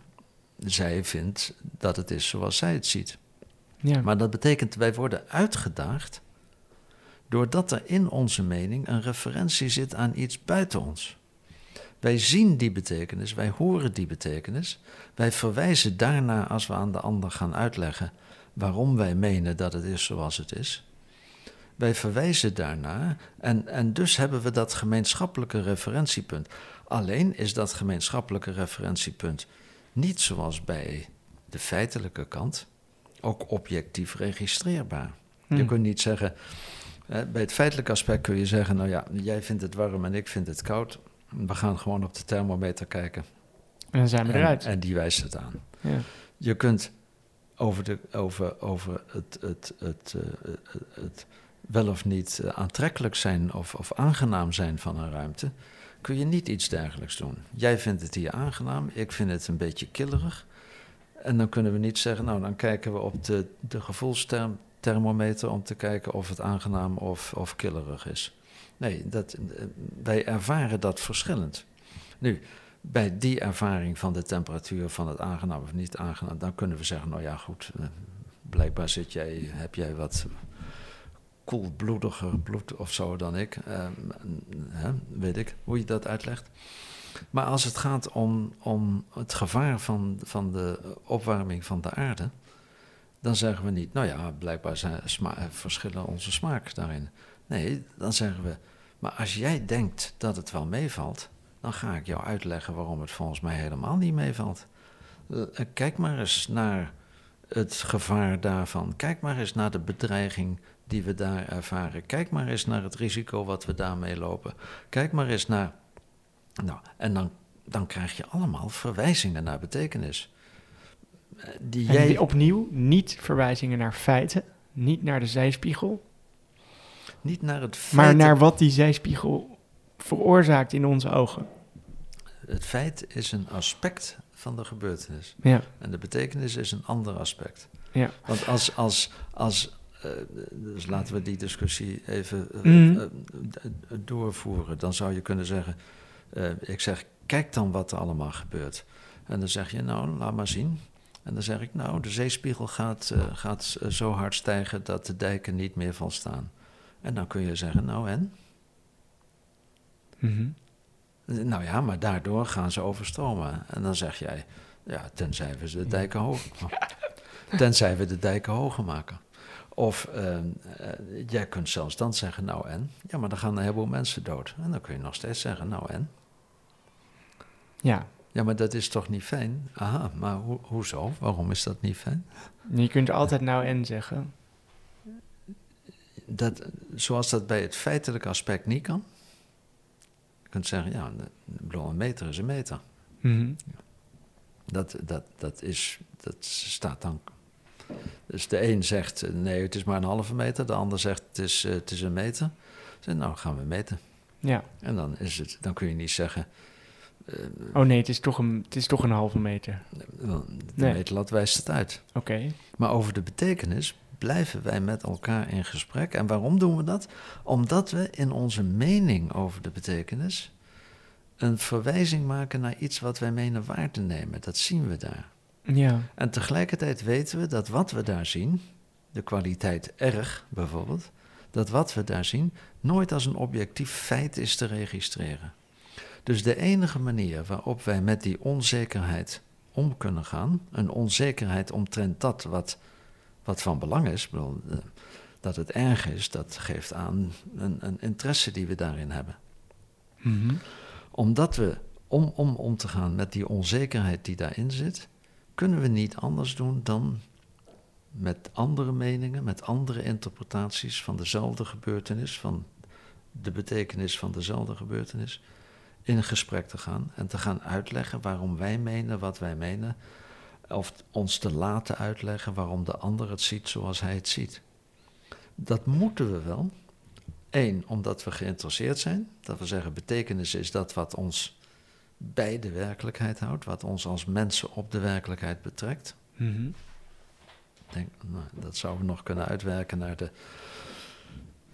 zij vindt dat het is zoals zij het ziet.
ja.
Maar dat betekent wij worden uitgedaagd doordat er in onze mening een referentie zit aan iets buiten ons. Wij zien die betekenis, wij horen die betekenis, wij verwijzen daarna als we aan de ander gaan uitleggen waarom wij menen dat het is zoals het is. Wij verwijzen daarna en, en dus hebben we dat gemeenschappelijke referentiepunt. Alleen is dat gemeenschappelijke referentiepunt niet zoals bij de feitelijke kant ook objectief registreerbaar. Je
Hm.
kunt niet zeggen, hè, bij het feitelijke aspect kun je zeggen, nou ja, jij vindt het warm en ik vind het koud. We gaan gewoon op de thermometer kijken.
En dan zijn we
En,
eruit.
en die wijst het aan.
ja.
Je kunt over, de, over, over het, het, het, eh, het, het wel of niet eh, aantrekkelijk zijn of, of aangenaam zijn van een ruimte, kun je niet iets dergelijks doen. Jij vindt het hier aangenaam, ik vind het een beetje killerig. En dan kunnen we niet zeggen, nou dan kijken we op de, de om te kijken of het aangenaam of, of killerig is. Nee, dat, eh, wij ervaren dat verschillend. Nu, bij die ervaring van de temperatuur van het aangenaam of niet aangenaam, dan kunnen we zeggen, nou ja, goed, eh, blijkbaar zit jij, heb jij wat koelbloediger bloed of zo dan ik. Eh, hè, weet ik hoe je dat uitlegt. Maar als het gaat om, om het gevaar van, van de opwarming van de aarde, dan zeggen we niet, nou ja, blijkbaar zijn verschillen onze smaak daarin. Nee, dan zeggen we, maar als jij denkt dat het wel meevalt, dan ga ik jou uitleggen waarom het volgens mij helemaal niet meevalt. Eh, eh, Kijk maar eens naar het gevaar daarvan. Kijk maar eens naar de bedreiging die we daar ervaren. Kijk maar eens naar het risico wat we daarmee lopen. Kijk maar eens naar. Nou, en dan, dan krijg je allemaal verwijzingen naar betekenis. Eh, Die
En
jij.
die- opnieuw niet verwijzingen naar feiten, niet naar de zijspiegel,
Niet naar het feit.
maar naar wat die zijspiegel veroorzaakt in onze ogen.
Het feit is een aspect van de gebeurtenis.
Ja,
En de betekenis is een ander aspect.
ja.
Want als, als, als dus laten we die discussie even eh,
Mhm.
eh, doorvoeren. Dan zou je kunnen zeggen, eh, ik zeg, kijk dan wat er allemaal gebeurt. En dan zeg je, nou, laat maar zien. En dan zeg ik, nou, de zeespiegel gaat, eh, gaat eh, zo hard stijgen dat de dijken niet meer volstaan. En dan kun je zeggen, nou en?
Mhm.
Nou ja, maar daardoor gaan ze overstromen. En dan zeg jij, ja, tenzij we de dijken hoog... [LAUGHS] tenzij we de dijken hoger maken. Of eh, eh, jij kunt zelfs dan zeggen, nou en? Ja, maar dan gaan een heleboel mensen dood. En dan kun je nog steeds zeggen, nou en?
Ja,
Ja, maar dat is toch niet fijn? Aha, maar ho hoezo? Waarom is dat niet fijn?
je kunt altijd nou en zeggen.
Dat, zoals dat bij het feitelijke aspect niet kan. Je kunt zeggen, ja, een meter is een meter.
Mhm.
Dat, dat, dat, is, dat staat dan. Dus de een zegt eh, nee, het is maar een halve meter. De ander zegt het is, eh, het is een meter. Zeg, nou, gaan we meten.
Ja.
En dan, is het, dan kun je niet zeggen. eh,
Oh nee, het is toch een, het is toch een halve meter.
de
Nee.
meetlat wijst het uit.
Oké.
Maar over de betekenis blijven wij met elkaar in gesprek. En waarom doen we dat? Omdat we in onze mening over de betekenis een verwijzing maken naar iets wat wij menen waar te nemen. Dat zien we daar.
Ja.
En tegelijkertijd weten we dat wat we daar zien, de kwaliteit erg bijvoorbeeld, dat wat we daar zien nooit als een objectief feit is te registreren. Dus de enige manier waarop wij met die onzekerheid om kunnen gaan, een onzekerheid omtrent dat wat, wat van belang is, bedoel, eh, dat het erg is, dat geeft aan een, een interesse die we daarin hebben
Mhm.
omdat we, om, om om te gaan met die onzekerheid die daarin zit, kunnen we niet anders doen dan met andere meningen, met andere interpretaties van dezelfde gebeurtenis, van de betekenis van dezelfde gebeurtenis, in gesprek te gaan en te gaan uitleggen waarom wij menen wat wij menen, of ons te laten uitleggen waarom de ander het ziet zoals hij het ziet. Dat moeten we wel, Eén, omdat we geïnteresseerd zijn. Dat we zeggen, betekenis is dat wat ons bij de werkelijkheid houdt, wat ons als mensen op de werkelijkheid betrekt.
Mhm.
Denk, nou, dat zouden we nog kunnen uitwerken naar de,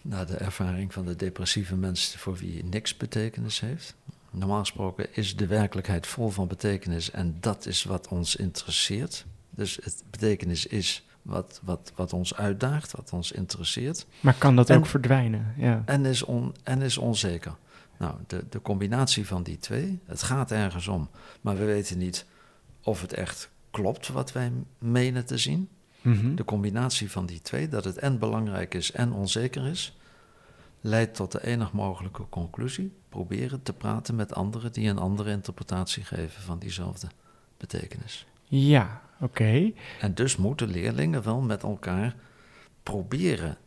naar de ervaring van de depressieve mens voor wie niks betekenis heeft. Normaal gesproken is de werkelijkheid vol van betekenis en dat is wat ons interesseert. Dus het betekenis is wat, wat, wat ons uitdaagt, wat ons interesseert.
Maar kan dat
En-
ook verdwijnen? Ja.
En is, on, en is onzeker. Nou, de, de combinatie van die twee, het gaat ergens om, maar we weten niet of het echt klopt wat wij menen te zien.
Mhm.
De combinatie van die twee, dat het en belangrijk is en onzeker is, leidt tot de enig mogelijke conclusie. Proberen te praten met anderen die een andere interpretatie geven van diezelfde betekenis.
Ja, oké.
En dus moeten leerlingen wel met elkaar proberen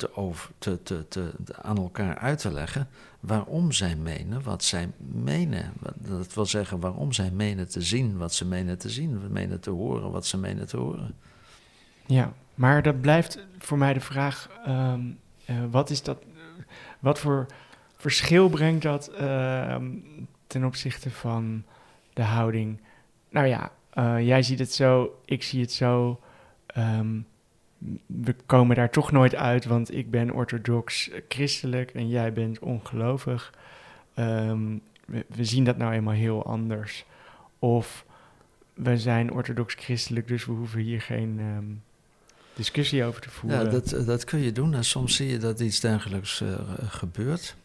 te over, te, te, te, aan elkaar uit te leggen waarom zij menen wat zij menen. Dat wil zeggen waarom zij menen te zien wat ze menen te zien, menen te horen wat ze menen te horen.
Ja, maar dat blijft voor mij de vraag: ehm, eh, wat is dat? wat voor verschil brengt dat ehm, ten opzichte van de houding? Nou ja, eh, jij ziet het zo, ik zie het zo. ehm, we komen daar toch nooit uit, want ik ben orthodox christelijk en jij bent ongelovig. Ehm, we, we zien dat nou eenmaal heel anders. Of we zijn orthodox christelijk, dus we hoeven hier geen ehm, discussie over te voeren.
Ja, dat, dat kun je doen en soms zie je dat iets dergelijks eh, gebeurt.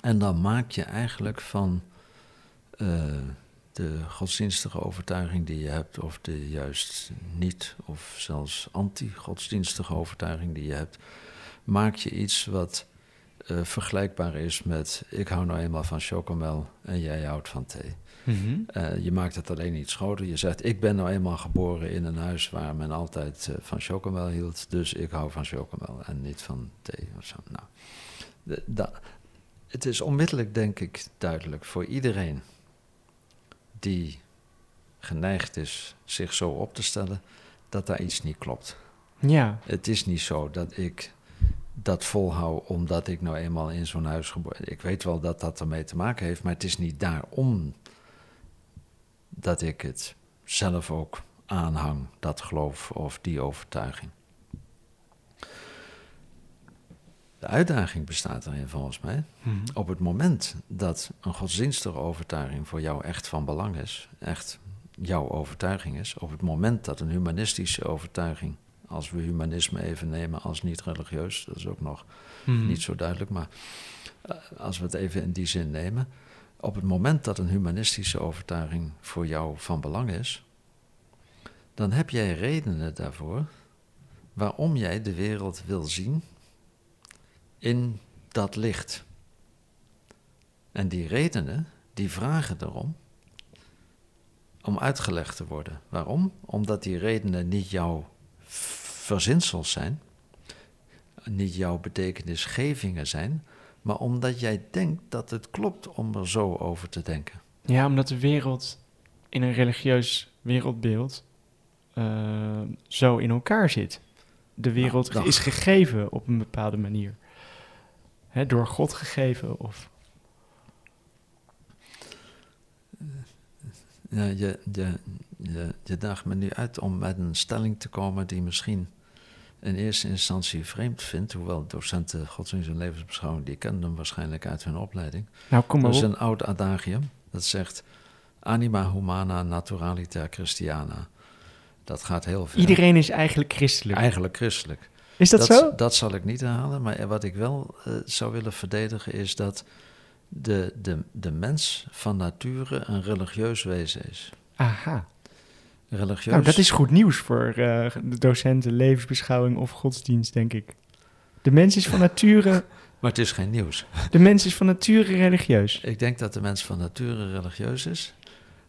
En dan maak je eigenlijk van eh, de godsdienstige overtuiging die je hebt, of de juist niet, of zelfs anti-godsdienstige overtuiging die je hebt, maak je iets wat eh, vergelijkbaar is met ik hou nou eenmaal van chocomel en jij houdt van thee.
Mhm.
Eh, je maakt het alleen iets groter. Je zegt, ik ben nou eenmaal geboren in een huis waar men altijd eh, van chocomel hield, dus ik hou van chocomel en niet van thee of zo. Nou, de- da- het is onmiddellijk, denk ik, duidelijk voor iedereen die geneigd is zich zo op te stellen, dat daar iets niet klopt.
Ja,
Het is niet zo dat ik dat volhoud omdat ik nou eenmaal in zo'n huis geboren Ik weet wel dat dat ermee te maken heeft, maar het is niet daarom dat ik het zelf ook aanhang, dat geloof of die overtuiging. De uitdaging bestaat erin volgens mij.
Mhm.
Op het moment dat een godsdienstige overtuiging voor jou echt van belang is, echt jouw overtuiging is, op het moment dat een humanistische overtuiging, als we humanisme even nemen als niet religieus, dat is ook nog
Mhm.
niet zo duidelijk, maar eh, als we het even in die zin nemen, op het moment dat een humanistische overtuiging voor jou van belang is, dan heb jij redenen daarvoor waarom jij de wereld wil zien in dat licht. En die redenen, die vragen erom om uitgelegd te worden. Waarom? Omdat die redenen niet jouw verzinsels zijn, niet jouw betekenisgevingen zijn, maar omdat jij denkt dat het klopt om er zo over te denken.
Ja, omdat de wereld in een religieus wereldbeeld eh, zo in elkaar zit. De wereld
Nou,
is gegeven op een bepaalde manier. Hè, door God gegeven of...
Ja, je, je, je, je daagt me nu uit om met een stelling te komen die misschien in eerste instantie vreemd vindt, hoewel docenten godsdienst en levensbeschouwing, die kennen hem waarschijnlijk uit hun opleiding.
Nou, kom maar
Dat is
op.
een oud adagium, dat zegt anima humana naturaliter christiana. Dat gaat heel ver.
Iedereen is eigenlijk christelijk.
Eigenlijk christelijk.
Is dat, zo?
Dat zal ik niet herhalen, maar wat ik wel eh, zou willen verdedigen is dat de, de, de mens van nature een religieus wezen is.
Aha.
Religieus.
Nou, dat is goed nieuws voor eh, de docenten levensbeschouwing of godsdienst, denk ik. De mens is van nature, [LAUGHS]
Maar het is geen nieuws.
de mens is van nature religieus.
Ik denk dat de mens van nature religieus is.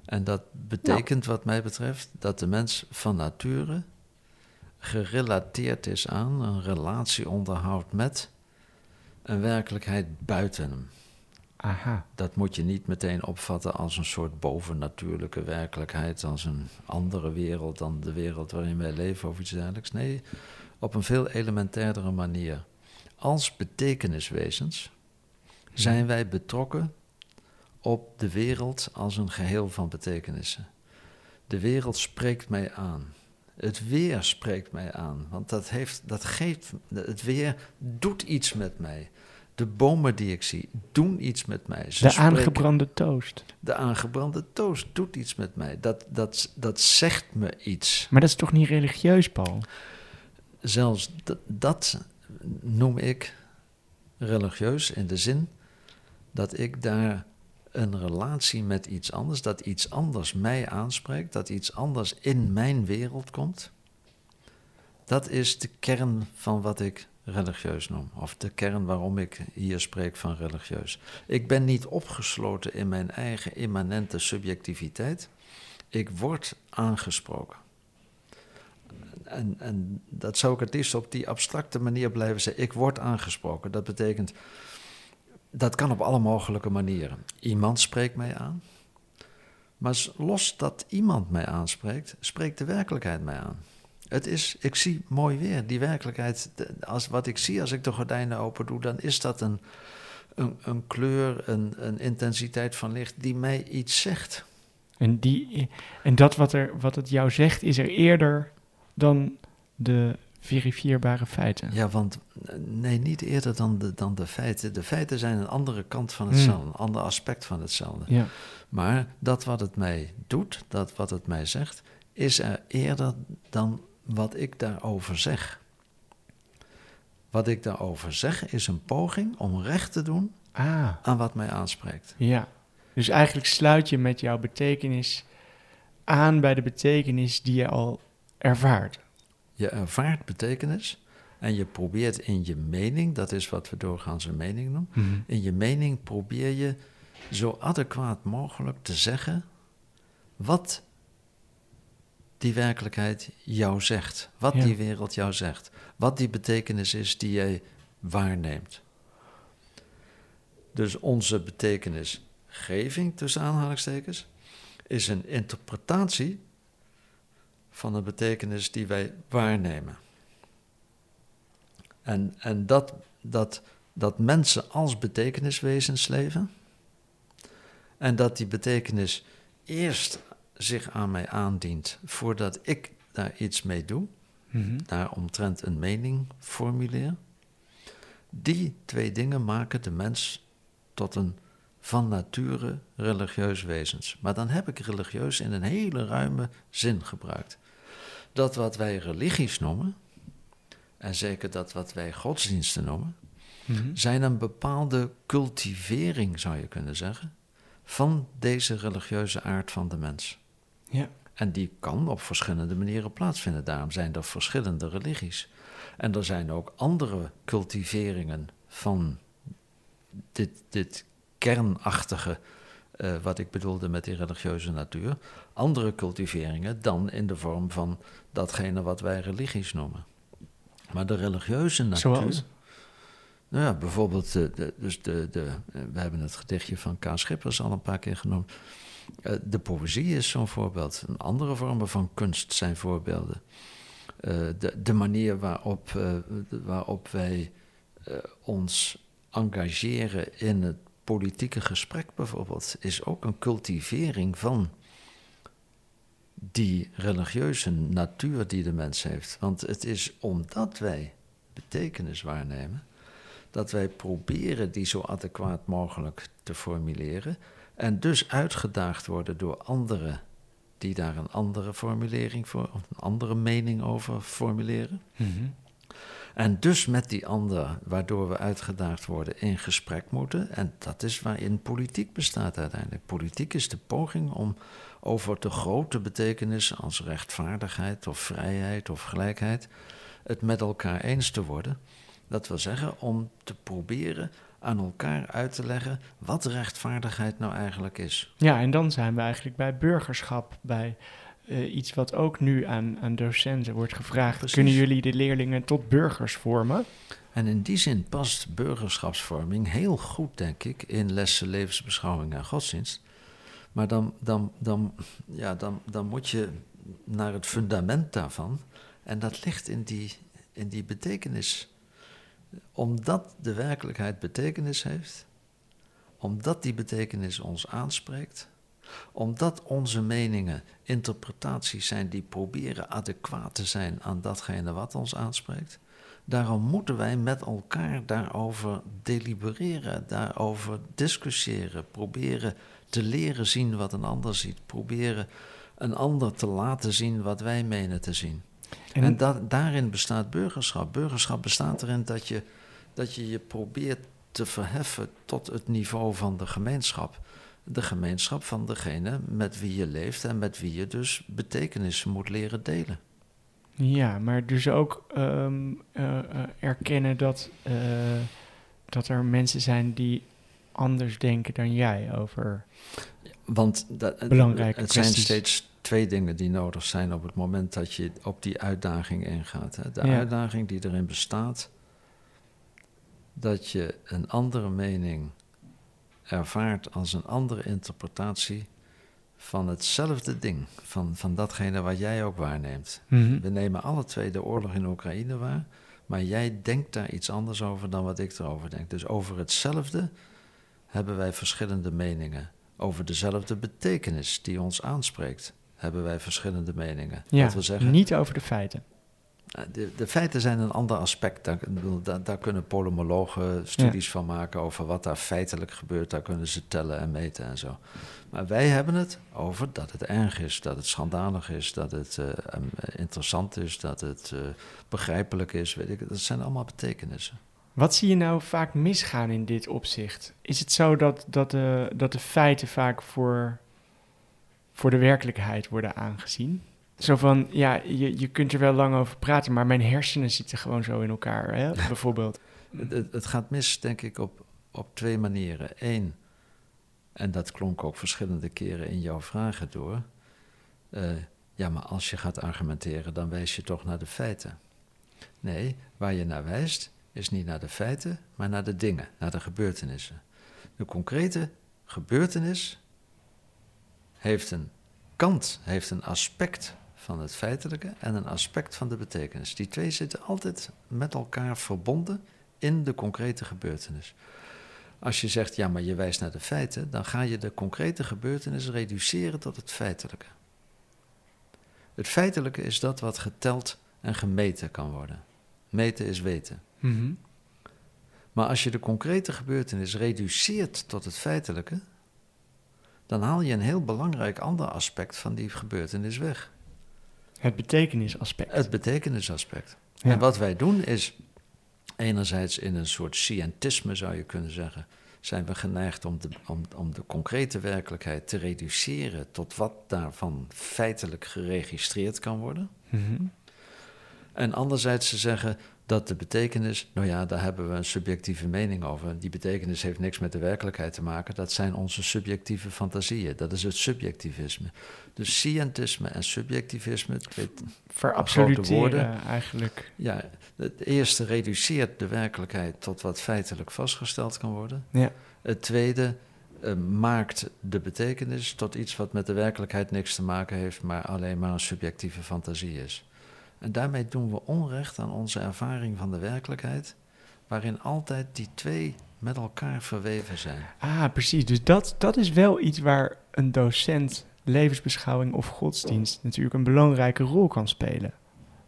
En dat betekent, wat mij betreft, dat de mens van nature gerelateerd is aan, een relatie onderhoudt met een werkelijkheid buiten hem.
Aha.
Dat moet je niet meteen opvatten als een soort bovennatuurlijke werkelijkheid, als een andere wereld dan de wereld waarin wij leven of iets dergelijks. Nee, op een veel elementairdere manier. Als betekeniswezens zijn wij betrokken op de wereld als een geheel van betekenissen. De wereld spreekt mij aan. Het weer spreekt mij aan, want dat, heeft, dat geeft, het weer doet iets met mij. De bomen die ik zie doen iets met mij. Ze
De
spreken-
aangebrande toast.
de aangebrande toast doet iets met mij. Dat, dat, dat zegt me iets.
Maar dat is toch niet religieus, Paul?
Zelfs dat noem ik religieus in de zin dat ik daar een relatie met iets anders, dat iets anders mij aanspreekt, dat iets anders in mijn wereld komt. Dat is de kern van wat ik religieus noem, of de kern waarom ik hier spreek van religieus. Ik ben niet opgesloten in mijn eigen immanente subjectiviteit. Ik word aangesproken. En, en dat zou ik het liefst op die abstracte manier blijven zeggen. Ik word aangesproken. Dat betekent, dat kan op alle mogelijke manieren. Iemand spreekt mij aan. Maar los dat iemand mij aanspreekt, spreekt de werkelijkheid mij aan. Het is, ik zie mooi weer. Die werkelijkheid, als, wat ik zie als ik de gordijnen open doe, dan is dat een, een, een kleur, een, een intensiteit van licht die mij iets zegt.
En, die, en dat wat, er, wat het jou zegt, is er eerder dan de verifieerbare feiten.
Ja, want eh, nee, niet eerder dan de, dan de feiten. De feiten zijn een andere kant van hetzelfde, een ander aspect van hetzelfde.
Ja.
Maar dat wat het mij doet, dat wat het mij zegt, is er eerder dan wat ik daarover zeg. Wat ik daarover zeg is een poging om recht te doen
Ah,
aan wat mij aanspreekt.
ja. Dus eigenlijk sluit je met jouw betekenis aan bij de betekenis die je al ervaart.
Je ervaart betekenis en je probeert in je mening, dat is wat we doorgaans een mening noemen, in je mening probeer je zo adequaat mogelijk te zeggen wat die werkelijkheid jou zegt, wat
Ja.
die wereld jou zegt, wat die betekenis is die jij waarneemt. Dus onze betekenisgeving, tussen aanhalingstekens, is een interpretatie van een betekenis die wij waarnemen. En, en dat, dat, dat mensen als betekeniswezens leven en dat die betekenis eerst zich aan mij aandient voordat ik daar iets mee doe,
Mhm.
daar omtrent een mening formuleer. Die twee dingen maken de mens tot een van nature religieus wezens. Maar dan heb ik religieus in een hele ruime zin gebruikt. Dat wat wij religies noemen, en zeker dat wat wij godsdiensten noemen,
Mhm.
zijn een bepaalde cultivering, zou je kunnen zeggen, van deze religieuze aard van de mens.
Ja.
En die kan op verschillende manieren plaatsvinden. Daarom zijn er verschillende religies. En er zijn ook andere cultiveringen van dit, dit kernachtige, eh, wat ik bedoelde met die religieuze natuur. Andere cultiveringen dan in de vorm van datgene wat wij religies noemen. Maar de religieuze natuur.
Zoals?
Nou ja, bijvoorbeeld, de, de, dus de, de, we hebben het gedichtje van K. Schippers al een paar keer genoemd. De poëzie is zo'n voorbeeld. Andere vormen van kunst zijn voorbeelden. De, de, manier waarop, waarop wij ons engageren in het politieke gesprek bijvoorbeeld, is ook een cultivering van die religieuze natuur die de mens heeft. Want het is omdat wij betekenis waarnemen, dat wij proberen die zo adequaat mogelijk te formuleren en dus uitgedaagd worden door anderen die daar een andere formulering voor, of een andere mening over formuleren. Mm en dus met die ander, waardoor we uitgedaagd worden, in gesprek moeten. En dat is waarin politiek bestaat uiteindelijk. Politiek is de poging om over de grote betekenissen als rechtvaardigheid of vrijheid of gelijkheid het met elkaar eens te worden. Dat wil zeggen om te proberen aan elkaar uit te leggen wat rechtvaardigheid nou eigenlijk is.
Ja, en dan zijn we eigenlijk bij burgerschap, bij uh, iets wat ook nu aan, aan docenten wordt gevraagd. Kunnen jullie de leerlingen tot burgers vormen?
En in die zin past burgerschapsvorming heel goed, denk ik, in lessen levensbeschouwing en godsdienst. Maar dan, dan, dan, ja, dan, dan moet je naar het fundament daarvan. En dat ligt in die, in die betekenis. Omdat de werkelijkheid betekenis heeft, omdat die betekenis ons aanspreekt, omdat onze meningen interpretaties zijn die proberen adequaat te zijn aan datgene wat ons aanspreekt. Daarom moeten wij met elkaar daarover delibereren, daarover discussiëren, proberen te leren zien wat een ander ziet, proberen een ander te laten zien wat wij menen te zien. En, en dat, daarin bestaat burgerschap. Burgerschap bestaat erin dat je, dat je je probeert te verheffen tot het niveau van de gemeenschap de gemeenschap van degene met wie je leeft en met wie je dus betekenissen moet leren delen.
Ja, maar dus ook ehm, eh, eh, erkennen dat, uh, dat er mensen zijn die anders denken dan jij over
Want dat, belangrijke het zijn steeds twee dingen die nodig zijn op het moment dat je op die uitdaging ingaat. Hè. De uitdaging die erin bestaat dat je een andere mening ervaart als een andere interpretatie van hetzelfde ding, van, van datgene wat jij ook waarneemt. Mhm. We nemen alle twee de oorlog in Oekraïne waar, maar jij denkt daar iets anders over dan wat ik erover denk. Dus over hetzelfde hebben wij verschillende meningen. Over dezelfde betekenis die ons aanspreekt, hebben wij verschillende meningen.
Ja, dat wil zeggen, niet over de feiten.
De, de, feiten zijn een ander aspect. Daar, daar, daar kunnen polymologen studies van maken over wat daar feitelijk gebeurt. Daar kunnen ze tellen en meten en zo. Maar wij hebben het over dat het erg is, dat het schandalig is, dat het uh, interessant is, dat het uh, begrijpelijk is. Weet ik, dat zijn allemaal betekenissen.
Wat zie je nou vaak misgaan in dit opzicht? Is het zo dat, dat, de, dat de feiten vaak voor, voor de werkelijkheid worden aangezien? Zo van, ja, je, je kunt er wel lang over praten, maar mijn hersenen zitten gewoon zo in elkaar, hè, bijvoorbeeld.
Het, het, gaat mis, denk ik, op, op twee manieren. Eén, en dat klonk ook verschillende keren in jouw vragen door. Uh, ja, maar als je gaat argumenteren, dan wijs je toch naar de feiten. Nee, waar je naar wijst, is niet naar de feiten, maar naar de dingen, naar de gebeurtenissen. De concrete gebeurtenis heeft een kant, heeft een aspect van het feitelijke en een aspect van de betekenis. Die twee zitten altijd met elkaar verbonden in de concrete gebeurtenis. Als je zegt, ja, maar je wijst naar de feiten, dan ga je de concrete gebeurtenis reduceren tot het feitelijke. Het feitelijke is dat wat geteld en gemeten kan worden. Meten is weten. Mhm. Maar als je de concrete gebeurtenis reduceert tot het feitelijke, dan haal je een heel belangrijk ander aspect van die gebeurtenis weg.
Het betekenisaspect.
Het betekenisaspect. En wat wij doen is, enerzijds in een soort scientisme zou je kunnen zeggen, zijn we geneigd om de, om, om de concrete werkelijkheid te reduceren tot wat daarvan feitelijk geregistreerd kan worden. Mhm. En anderzijds te zeggen, dat de betekenis, nou ja, daar hebben we een subjectieve mening over. Die betekenis heeft niks met de werkelijkheid te maken. Dat zijn onze subjectieve fantasieën. Dat is het subjectivisme. Dus scientisme en subjectivisme, twee woorden.
eigenlijk.
Ja, het eerste reduceert de werkelijkheid tot wat feitelijk vastgesteld kan worden.
Ja.
Het tweede eh, maakt de betekenis tot iets wat met de werkelijkheid niks te maken heeft, maar alleen maar een subjectieve fantasie is. En daarmee doen we onrecht aan onze ervaring van de werkelijkheid, waarin altijd die twee met elkaar verweven zijn.
Ah, precies. Dus dat, dat is wel iets waar een docent levensbeschouwing of godsdienst natuurlijk een belangrijke rol kan spelen.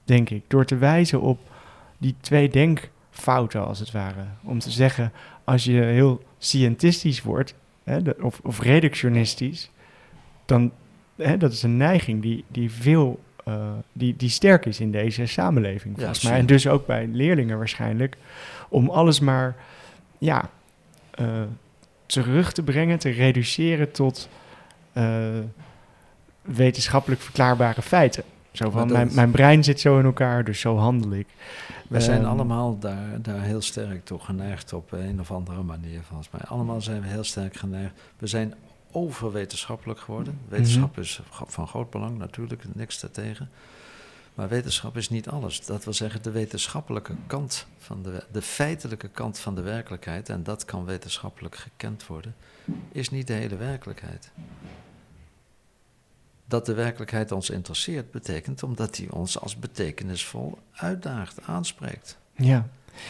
Denk ik. Door te wijzen op die twee denkfouten, als het ware. Om te zeggen, als je heel scientistisch wordt, hè, of, of reductionistisch, dan hè, dat is een neiging die, die veel. Eh, die, die sterk is in deze samenleving,
Ja,
volgens mij.
zeker.
En dus ook bij leerlingen waarschijnlijk. Om alles maar ja, eh, terug te brengen, te reduceren tot eh, wetenschappelijk verklaarbare feiten. Zo van, mijn, mijn brein zit zo in elkaar, dus zo handel ik.
We zijn
Ehm,
allemaal daar, daar heel sterk toe geneigd op een of andere manier, volgens mij. Allemaal zijn we heel sterk geneigd. We zijn overwetenschappelijk geworden. Wetenschap is go- van groot belang, natuurlijk, niks daartegen. Maar wetenschap is niet alles. Dat wil zeggen, de wetenschappelijke kant van de, de feitelijke kant van de werkelijkheid, en dat kan wetenschappelijk gekend worden, is niet de hele werkelijkheid. Dat de werkelijkheid ons interesseert, betekent omdat die ons als betekenisvol uitdaagt, aanspreekt.
Ja,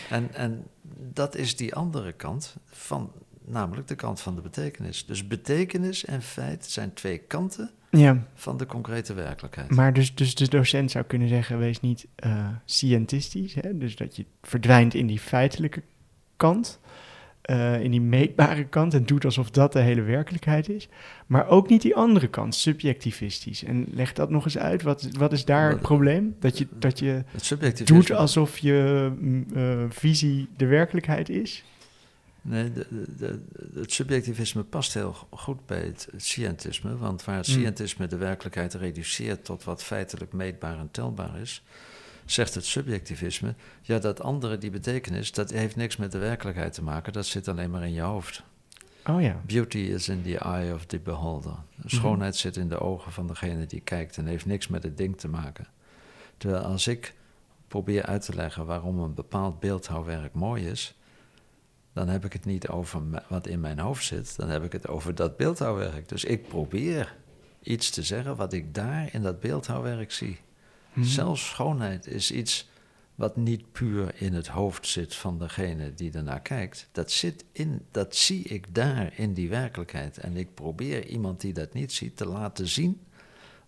En, en dat is die andere kant van, namelijk de kant van de betekenis. Dus betekenis en feit zijn twee kanten
ja.
van de concrete werkelijkheid.
maar dus, dus de docent zou kunnen zeggen, wees niet eh scientistisch. Hè? Dus dat je verdwijnt in die feitelijke kant, eh, in die meetbare kant en doet alsof dat de hele werkelijkheid is. Maar ook niet die andere kant, subjectivistisch. En leg dat nog eens uit, wat, wat is daar het probleem? Dat je, dat je doet alsof je mm, eh, visie de werkelijkheid is?
Nee, de, de, de- het subjectivisme past heel goed bij het, het scientisme. Want waar het
Hmm.
scientisme de werkelijkheid reduceert tot wat feitelijk meetbaar en telbaar is, zegt het subjectivisme, ja, dat andere, die betekenis, dat heeft niks met de werkelijkheid te maken. Dat zit alleen maar in je hoofd.
Oh ja.
Beauty is in the eye of the beholder.
Mhm.
Schoonheid zit in de ogen van degene die kijkt en heeft niks met het ding te maken. Terwijl als ik probeer uit te leggen waarom een bepaald beeldhouwwerk mooi is, dan heb ik het niet over wat in mijn hoofd zit, dan heb ik het over dat beeldhouwwerk. Dus ik probeer iets te zeggen wat ik daar in dat beeldhouwwerk zie.
Mhm.
Zelfs schoonheid is iets wat niet puur in het hoofd zit van degene die ernaar kijkt. Dat, zit in, dat zie ik daar in die werkelijkheid. En ik probeer iemand die dat niet ziet te laten zien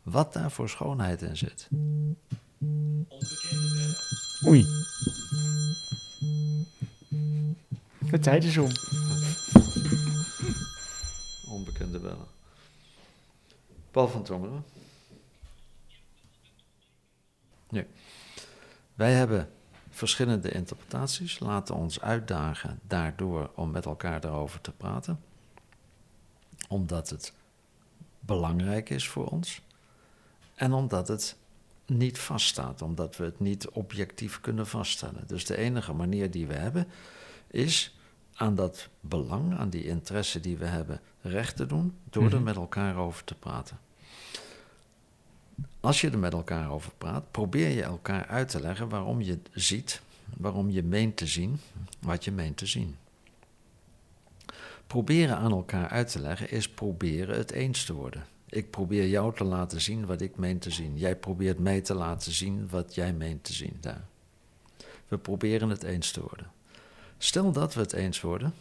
wat daar voor schoonheid in zit.
Oei. De tijd is om.
Onbekende bellen. Paul van Tongeren. Nu, wij hebben verschillende interpretaties, laten ons uitdagen daardoor om met elkaar daarover te praten. Omdat het belangrijk is voor ons en omdat het niet vaststaat, omdat we het niet objectief kunnen vaststellen. Dus de enige manier die we hebben is aan dat belang, aan die interesse die we hebben, recht te doen door er
Mhm.
met elkaar over te praten. Als je er met elkaar over praat, probeer je elkaar uit te leggen waarom je ziet, waarom je meent te zien wat je meent te zien. Proberen aan elkaar uit te leggen is proberen het eens te worden. Ik probeer jou te laten zien wat ik meen te zien. Jij probeert mij te laten zien wat jij meent te zien daar. We proberen het eens te worden. Stel dat we het eens worden,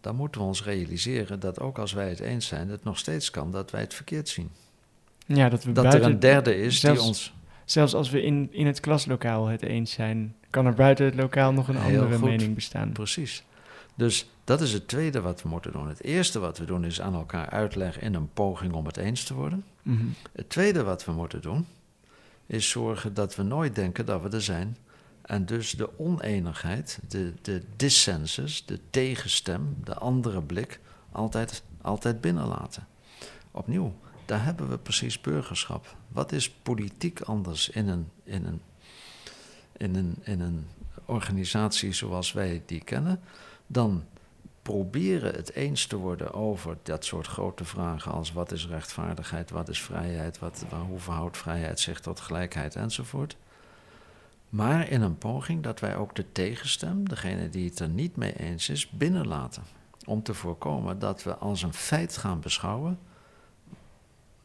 dan moeten we ons realiseren dat ook als wij het eens zijn, het nog steeds kan dat wij het verkeerd zien.
Ja, dat we
Dat
buiten,
er een derde is
zelfs-
die ons.
zelfs als we in, in het klaslokaal het eens zijn, kan er buiten het lokaal nog een
Heel
andere
goed.
mening bestaan.
Precies. Dus dat is het tweede wat we moeten doen. Het eerste wat we doen is aan elkaar uitleggen in een poging om het eens te worden.
Mhm.
Het tweede wat we moeten doen is zorgen dat we nooit denken dat we er zijn. En dus de oneenigheid, de, de dissensus, de tegenstem, de andere blik altijd, altijd binnenlaten. Opnieuw, daar hebben we precies burgerschap. Wat is politiek anders in een, in een, in een, in een organisatie zoals wij die kennen, dan proberen het eens te worden over dat soort grote vragen als wat is rechtvaardigheid, wat is vrijheid, wat, hoe verhoudt vrijheid zich tot gelijkheid enzovoort. Maar in een poging dat wij ook de tegenstem, degene die het er niet mee eens is, binnenlaten. Om te voorkomen dat we als een feit gaan beschouwen,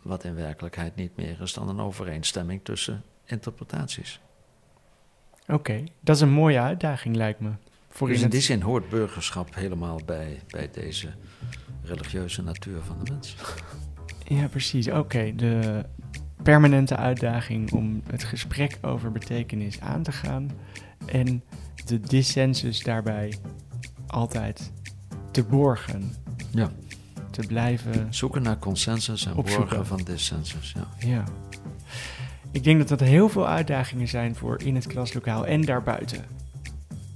wat in werkelijkheid niet meer is dan een overeenstemming tussen interpretaties.
Oké, dat is een mooie uitdaging lijkt me.
Voor dus in die zin hoort burgerschap helemaal bij, bij deze religieuze natuur van de mens.
Ja, precies. Oké, de permanente uitdaging om het gesprek over betekenis aan te gaan en de dissensus daarbij altijd te borgen.
Ja.
Te blijven
zoeken naar consensus en borgen van dissensus. Ja.
ja. Ik denk dat dat heel veel uitdagingen zijn voor in het klaslokaal en daarbuiten.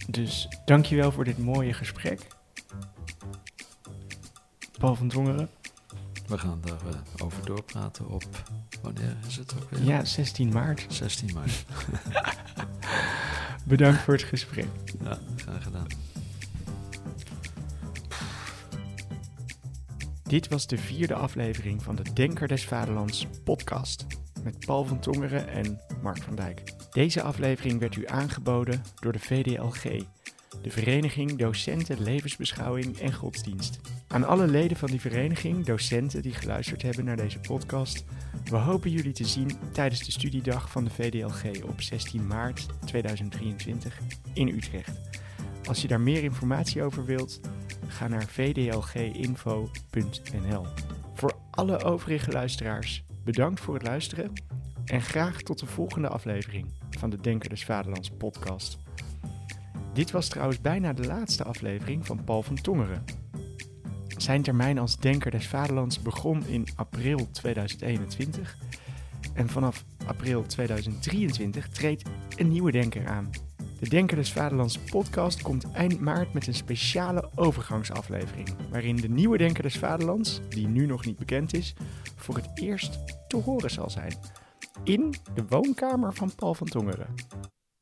Dus dankjewel voor dit mooie gesprek. Paul van Drongeren.
We gaan daarover uh, over doorpraten op, wanneer is het ook weer?
Ja, 16 maart.
16 maart. [LAUGHS]
Bedankt voor het gesprek.
Ja, graag gedaan.
Dit was de vierde aflevering van de Denker des Vaderlands podcast met Paul van Tongeren en Mark van Dijk. Deze aflevering werd u aangeboden door de VDLG, de Vereniging Docenten Levensbeschouwing en Godsdienst. Aan alle leden van die vereniging, docenten die geluisterd hebben naar deze podcast, we hopen jullie te zien tijdens de studiedag van de VDLG op 16 maart 2023 in Utrecht. Als je daar meer informatie over wilt, ga naar vdlginfo.nl. Voor alle overige luisteraars, bedankt voor het luisteren en graag tot de volgende aflevering van de Denker des Vaderlands podcast. Dit was trouwens bijna de laatste aflevering van Paul van Tongeren. Zijn termijn als Denker des Vaderlands begon in april 2021 en vanaf april 2023 treedt een nieuwe denker aan. De Denker des Vaderlands podcast komt eind maart met een speciale overgangsaflevering, waarin de nieuwe Denker des Vaderlands, die nu nog niet bekend is, voor het eerst te horen zal zijn. In de woonkamer van Paul van Tongeren.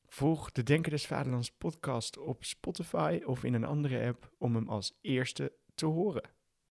Volg de Denker des Vaderlands podcast op Spotify of in een andere app om hem als eerste te horen.